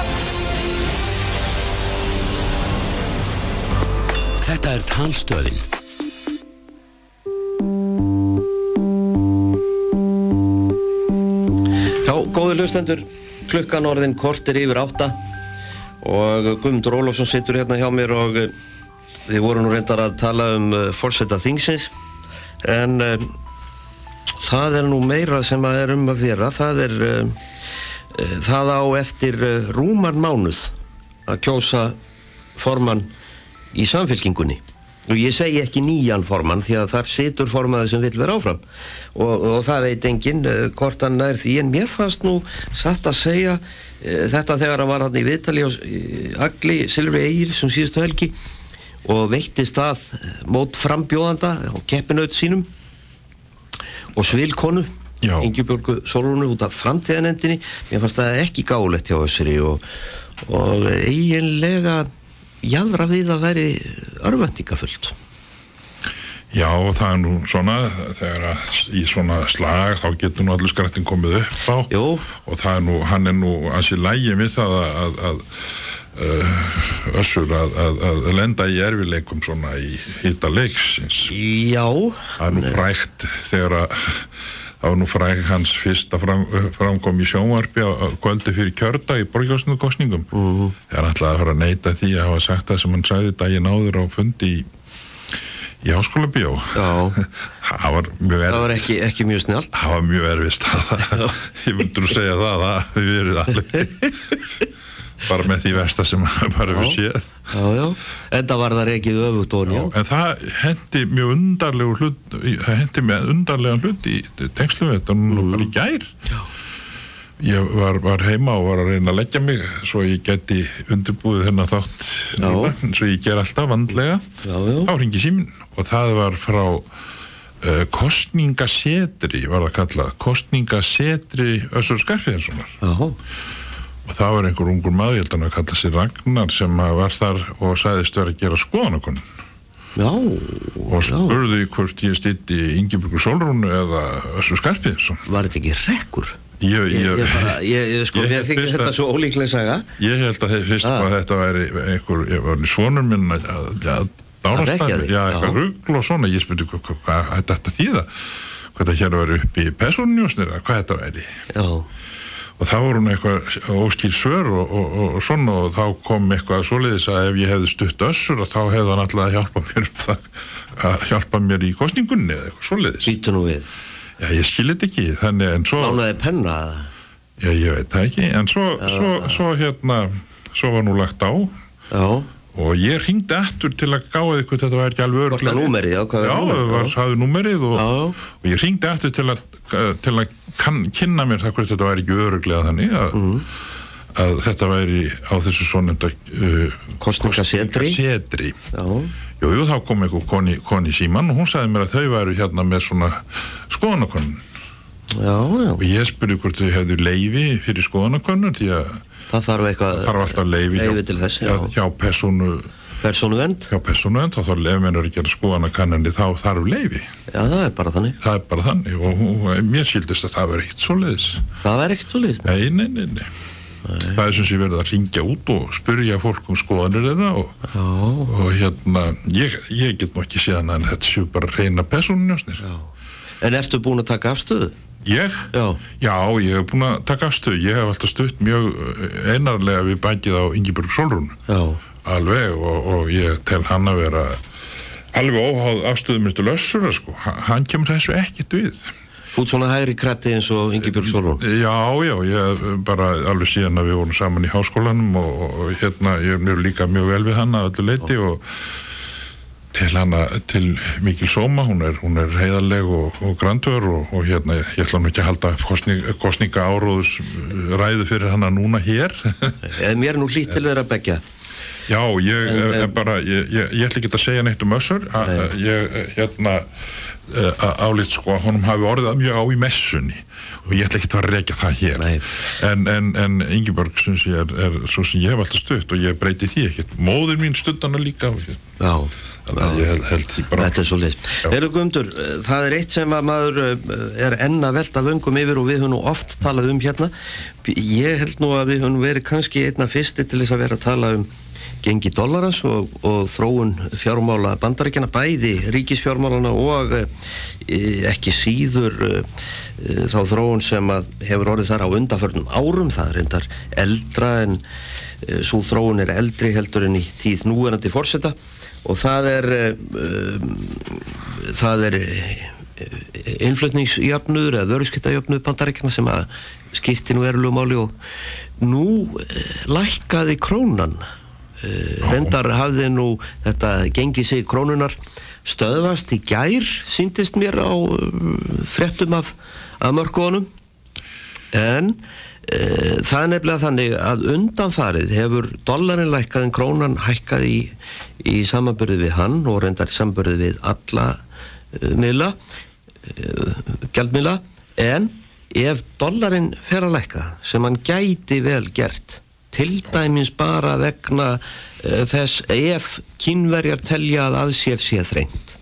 Þetta er talstöðin. Þá, góði hlustendur, klukkan orðin kortir yfir átta og Guðmundur Ólafsson situr hérna hjá mér og eh, við vorum nú reyndar að tala um uh, fórseta þingsins en uh, það er nú meira sem að er um að vera. Það er uh, uh, það á eftir rúman mánuð að kjósa formann í samfélkingunni og ég segi ekki nýjan formann því að þar situr formaður sem vil vera áfram. Og, og það veit enginn uh, hvort hann er því. En mér fannst nú satt að segja uh, þetta þegar hann var hann í viðtali á uh, Agli Silfri Egil sem síðustu helgi og veitti stað mót frambjóðanda og keppinaut sínum. Og svilkonu. Ingebjörgu Solrúnu út af framtíðanendinni mér fannst það ekki gálegt hjá össuri og, og eiginlega jæðra við að veri örvendingafullt Já, það er nú svona þegar að í svona slag þá getur nú allir skrættin komið upp á. Jú. og það er nú, hann er nú ansi lægi við það að, að, að uh, össur að, að, lenda í erfileikum svona í hýta leiksins. Já, það er nú frægt þegar að það var nú fræg hans fyrsta fram, framkom í sjónvarpi á, kvöldi fyrir kjördag í borgjóðsnugkostningum mm -hmm. þegar hann ætlaði að fara að neyta því að hafa sagt það sem hann sagði daginn áður á fundi í, í háskóla bíó Já. það var mjög það erfið var ekki, ekki mjög snjált það var mjög erfið staða ég myndur að segja það það við verið alveg bara með því versta sem bara við séð. En það var það og Já, njá en það hendi mjög undarlegu hlut það hendi með undarlega hlut í tengslu við þetta nú bara í gær. Já. ég var, var heima og var að reyna að leggja mig svo ég geti undirbúið þennan þátt núna, svo ég ger alltaf vandlega. Já, já. þá ringi símin og það var frá uh, kostningasetri var það kallað kostningasetri Össur Skarfiðinssonar Já, og það var einhver ungur maður, ég held að hann kalla sér Ragnar sem var þar og sagðist vera að gera skoðanakonun já, og spurði hvort ég stýtti Ingeborgu Solrúnu eða Össur Skarpiðsson var þetta ekki rekkur? ég, Ég, ég, bara, ég, sko, þykir þetta svo ólíklega saga. ég held að fyrst Ah. að þetta væri einhver, ég var svonur minn að, að, þig, já, já. eitthvað rugl og svona, ég spurði hvað, hvað ætti þetta þýða. Hvað þetta hér var upp í persónunjósnir hvað þetta væri. Já, og þá voru hún eitthvað óskýr svör og, og, og, og svona og þá kom eitthvað svoleiðis að ef ég hefði stutt össur og þá hefði hann alltaf að hjálpa mér um að hjálpa mér í kostningunni eða eitthvað svoleiðis. Býtu nú við. Já, ég skil þetta ekki, þannig en svo Lánaði penna eða? Já, ég veit það ekki, en svo, svo, svo hérna, svo var nú lagt á. Já, og ég ringdi aftur til að gáði eitthvað þetta var ekki alveg númerið, já, já, það Já. hafði númerið og, Já, já. og ég ringdi aftur til að, til að kann, kynna mér það hvort þetta var ekki öruglega þannig að, Mhm. að þetta væri á þessu svonenda uh, Kosningasetri. setri já, jú, jú, þá kom einhver koni, koni síman og hún sagði mér að þau væru hérna með svona skoðanakonun og ég spurði hvort þau hefðu leifi fyrir skoðanakonun því að Það þarf eitthvað þarf alltaf já. hjá, hjá persónu Persónuvend hjá persónuend þá ef menn eru að gera skoðanakannandi þá þarf leifi Já, það er bara þannig. Það er bara þannig og hún, mér skildist að það verði ekkert svoleiðis. Það er ekkert svo líst nei, nei, nei, nei. það er sem sé verið að ringja út og spyrja fólk um skoðanir þeirra og, og hérna ég, ég get nú ekki séðan að þetta séu bara reyna persónunjósnir. En ertu búin að taka afstöðu? ég? Já, Já, ég hef búin að taka afstöð ég hef alltaf stutt mjög eh, einarlega við bækið á Ingeborg Solrún já, alveg og, og ég tel hann að vera alveg óháð afstöðum minnstu lössura sko, hann kemur þessu ekkit við. Ert svona hægri kratti eins og Ingibjörg Solrún Já, já, ég bara alveg síðan að við vorum saman í háskólanum og, og, hérna, ég er mjög líka mjög vel við hann að öllu leiti og til hana, til mikil sóma, hún er, hún er heiðarleg og, og grandvör og, og hérna, ég ætla nú ekki að halda kostning, kostninga áróðus ræðu fyrir hana núna hér. Mér er nú hlýtt til þeirra begja Já, ég En, er, bara, ég, ég, ég ætla ekki að segja neitt um össur, að ég, eh, hérna, uh, álít sko að honum hafi orðið mjög á í messunni og ég ætla ekki að reykja það hér. Nei. En, en, en Ingeborg, syns ég, er, er svo sem ég hef alltaf stutt og ég breyti því ekkert. Móðir mín stundana líka Já, þannig að ég held, held því bara. Þetta er svo list. Eru Guðmundur, eh, það er eitt sem að maður eh, er enn að velta vöngum yfir og við höfum nú oft talað um hérna. Ég held nú að við höfum verið kannski einna fyrsti til þess að vera að tala um gengi dollarans og, og þróun fjármála bandaríkjana, bæði ríkisfjármálana og e, ekki síður e, e, þá þróun sem hefur orðið þar á undanförnum árum, það er endar eldra en e, svo þróun er eldri heldur en í tíð núverandi fórseta og það er e, e, það er innflutningsjöfnuður eða vöruskiptajöfnuður bandaríkjana sem að skipti nú erulegu máli og nú eh, lækkaði krónan eh, reyndar hafði nú þetta gengi sig krónunar stöðvast í gær síndist mér á eh, fréttum af, af mörgónum en e, það er nefnilega þannig að undanfarið hefur dollarin lækkað en krónan hækkað í, í samanbörði við hann og reyndar í samanbörði við alla e, miðla e, gjaldmiðla. En ef dollarin fer að lækka sem hann gæti vel gert til dæmis bara vegna e, þess ef kynverjar telja að aðséf sé þrengt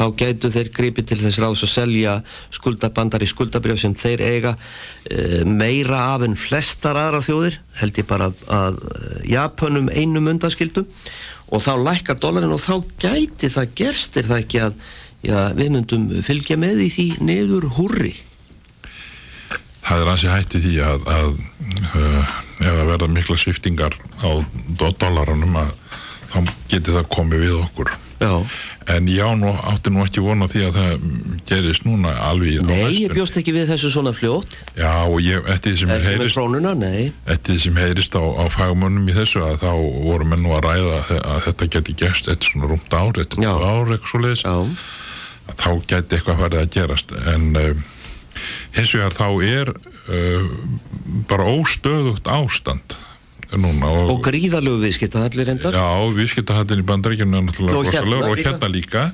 þá gætu þeir gripið til þess ráðs að selja skuldabandar í skuldabrjöf sem þeir eiga e, meira af en flestar aðra þjóðir held ég bara að e, Japanum einum undaskildum og þá lækkar dólarin og þá gæti það gerstir það ekki að já, við myndum fylgja með í því niður húrri Það er ansi hætti því að, að uh, ef það verða mikla sviftingar á að þá geti það komið við okkur. Já, En já, nú átti nú ekki vona því að það gerist núna alveg nei, ég bjóst ekki við þessu svona fljótt. Já, og ég, eftir því sem ekki heyrist, krónuna, nei. eftir því sem heyrist á, á fagmönnum í þessu að þá voru menn nú að ræða að þetta geti gerst eitt svona rúmt ár, eitt Já. ár, eitthvað svo leiðis, þá geti eitthvað farið að gerast. En uh, hins vegar þá er uh, bara óstöðugt ástand núna og, og gríðalögu viðskipta allir reyndar Já, viðskiptahallin í bandaríkjunum Og hérna og hérna líka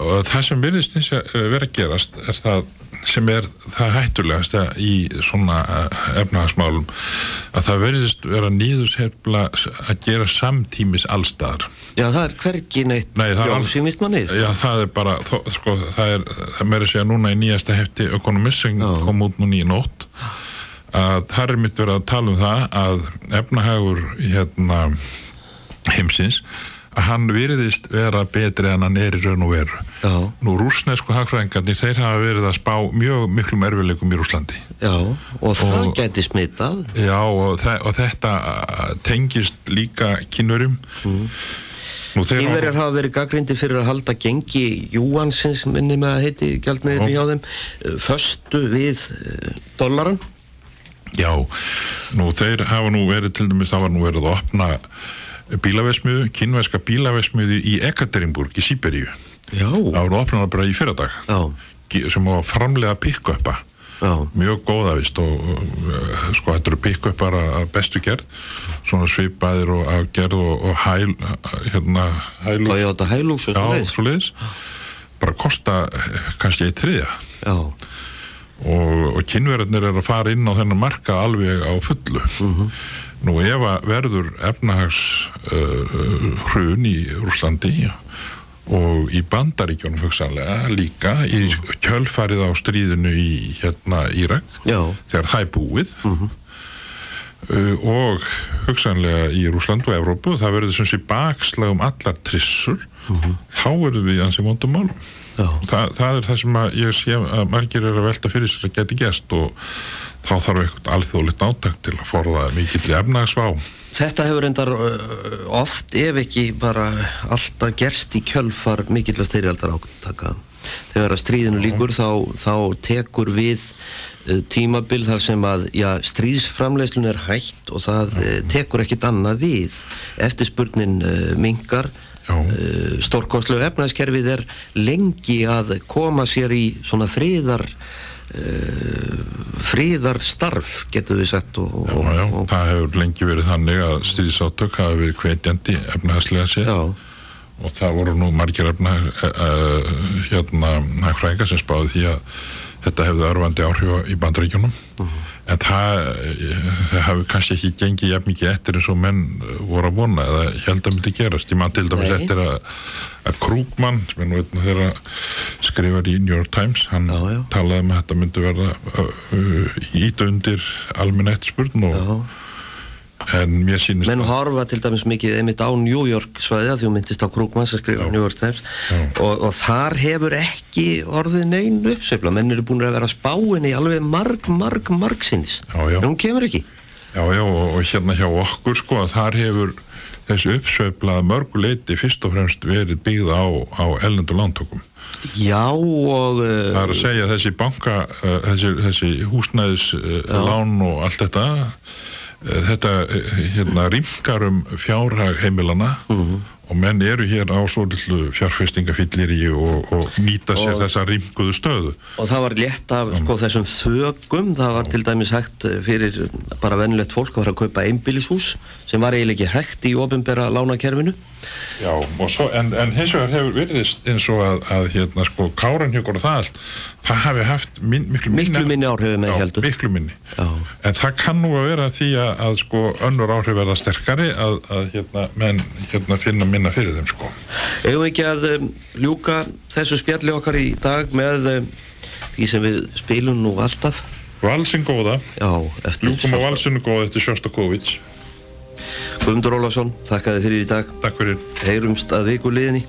og það sem virðist eh, vera að gerast er það sem er það hættulegast í svona eh, efnahagsmálum að það verðist vera nýðushefla að gera samtímis allstaðar Já, það er hvergi neitt Nei, Jónsýnist manni Já, það er bara, þó, sko, það er meira að segja núna í nýjasta hefti Economist sem Já. kom út núna í nótt að það er mitt verið að tala um það að efnahagur hérna heimsins að hann virðist vera betri en hann er í raun og veru Já. nú rúsnesku hagfræðingarnir þeir hafa verið að spá mjög miklum erfileikum í Rúslandi Já, og það Og- gæti smitað. Já, og, og þetta uh, tengist líka kynverum Nú þeir Kínverjar hafa verið gaggrindir fyrir að halda gengi Júansins, minni með að heiti gjaldmiðli Já. hjá þeim, eh, föstu við eh, dollaran. Já, nú þeir hafa nú verið til dæmis, það var nú verið að opna bílavesmiðu, kynverska bílavesmiðu í Ekaterinburg í Sýberíu voru opnað bara í fyrradag. Sem var framlega pick-upa já, mjög góða vist og uh, sko þetta eru pick-upar að bestu gerð. Svona svipaðir og að gerð og, og hæl, hérna hælu, Toyota Hilux og já, svo leiðis. bara kosta eh, kannski eitt þriðja. Já, og, og kynverðarnir er að fara inn á þennan marka alveg á fullu nú ef að verður efnahags uh, hrun í Rúslandi og í bandaríkjónum hugsanlega líka í kjölfarið á stríðinu í hérna Írak já, þegar það er búið. Uh, og hugsanlega í Rúsland og Evrópu það verður sem sé bakslag um allar trissur. Þá verður við ansi vondum málum. Já. Þa, það er það sem að ég sé að margir er að velta fyrir sér að geti gest og þá þarf eitthvað alþjóðlegt áttak til að forða mikill efnagsvá Þetta hefur endar oft, ef ekki bara alltaf gerst í kjölfar mikilvæg styrjaldar átaka. Þegar að stríðinu líkur þá, þá tekur við uh, tímabil þar sem að já, stríðsframleiðslun er hægt og það uh, tekur ekkit annað við. Eftirspurnin uh, mingar, Já. uh, stórkostlegu efnaðskerfið er lengi að koma sér í svona friðar uh, friðarstarf getur við sagt og, Já, og, já, og, það hefur lengi verið þannig að stríðsátök hafa verið hvetjandi efnahagslega sér já, og það voru nú margir efna hérna hagfræðingar sem spáði því að þetta hefði örfandi áhrif í bandaríkjunum en það, eh, það hafi kannski ekki gengið jafn mikið eftir eins og menn eh, voru að vona eða held að myndi gerast ég man til dæmis eftir að, að Krúkmann sem er nú einn þeirra skrifar í New York Times hann Já, já. talaði um að þetta myndi verða uh, uh, ít undir almenn eftirspurn og, já. En mér sýnist menn að- horfa til dæmis mikið einmitt á New York svæðið því hún myndist á Krúkmann sem skrifa New York Times. Og, og þar hefur ekki orðið neyn uppsefla menn eru búin að vera að spá henni alveg marg, marg, marg já. en hún kemur ekki. Já, já, og, og hérna hjá okkur sko að þar hefur þessu uppsveiflað mörgu leiti fyrst og fremst verið byggð á, á ellendu lántökum. já og Það er að segja að þessi banka, uh, þessi, þessi húsnæðis lán og allt þetta, þetta uh, hérna rýmkar um fjárhag heimilana og menn eru hér á svo litlu fjárfestingafyllir í og, og nýta sér Og- þessa rýmkuðu stöðu. og það var létt af sko, þessum þögum það var til dæmis hægt eh, fyrir bara vennilegt fólk að fara að kaupa einbýlishús sem var eiginlega ekki hægt í ofinbera lánakerfinu Já, svo, en, en hins vegar hefur verðist eins og að, að hérna sko káranhjökur og það allt, það hafi haft min, miklu minni, Miklu minni áhrif en menn Já, héldu. miklu minni Já. en það kann nú að vera því að, að sko önnur áhrif verða sterkari að, að hérna menn hérna finna minna fyrir þeim sko. Við ekki að um, ljúka þessu spjalli okkar í dag með um, því sem við spilum nú alltaf? Valsinn góða, Já, ljúkum á valsinu góða eftir Sjóstakovic Guðmundur Ólafsson, þakka þið fyrir í dag. Takk fyrir. Heyrumst að viku liðinni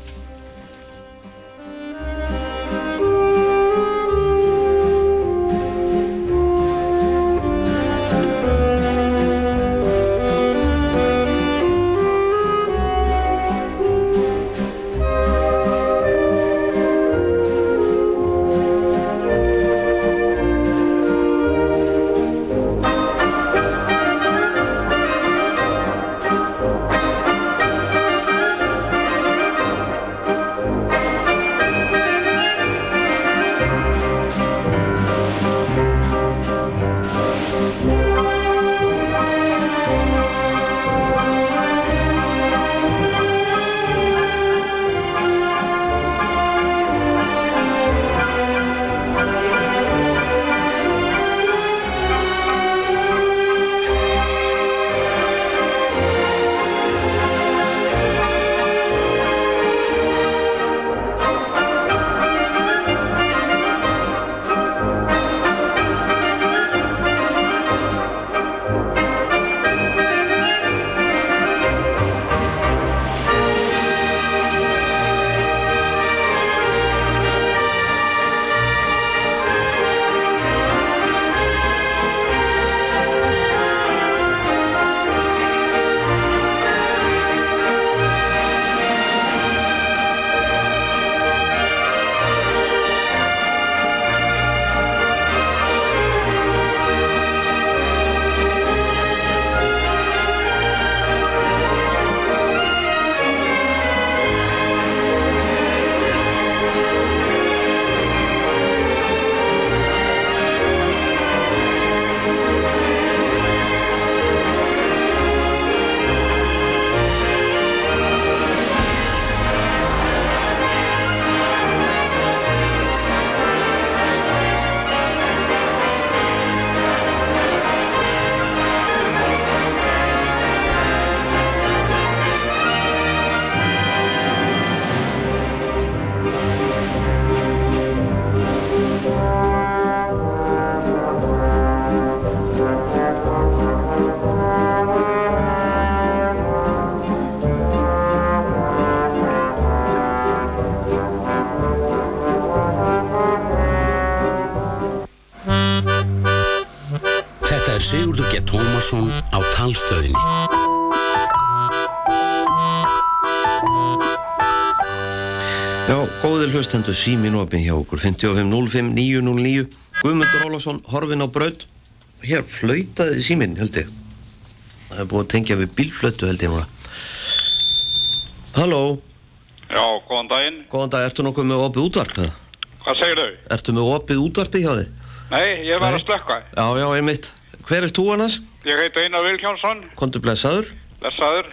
hlustendur símin opin hjá okkur 5505-909 Guðmundur Ólafsson, horfin á braut Hér flautaði símin, held ég Það er búið að tengja við bílflötu, held ég Halló, Já, góðan daginn. góðan dag, ertu nokkuð með opið útvarp? Hvað segir þau? Ertu með opið útvarpi hjá þér? Nei, ég var Nei. að slökka. Já, já, einmitt Hver er þú annars? Ég heiti Einar Vilkjánsson, Kontur blessaður lesaður.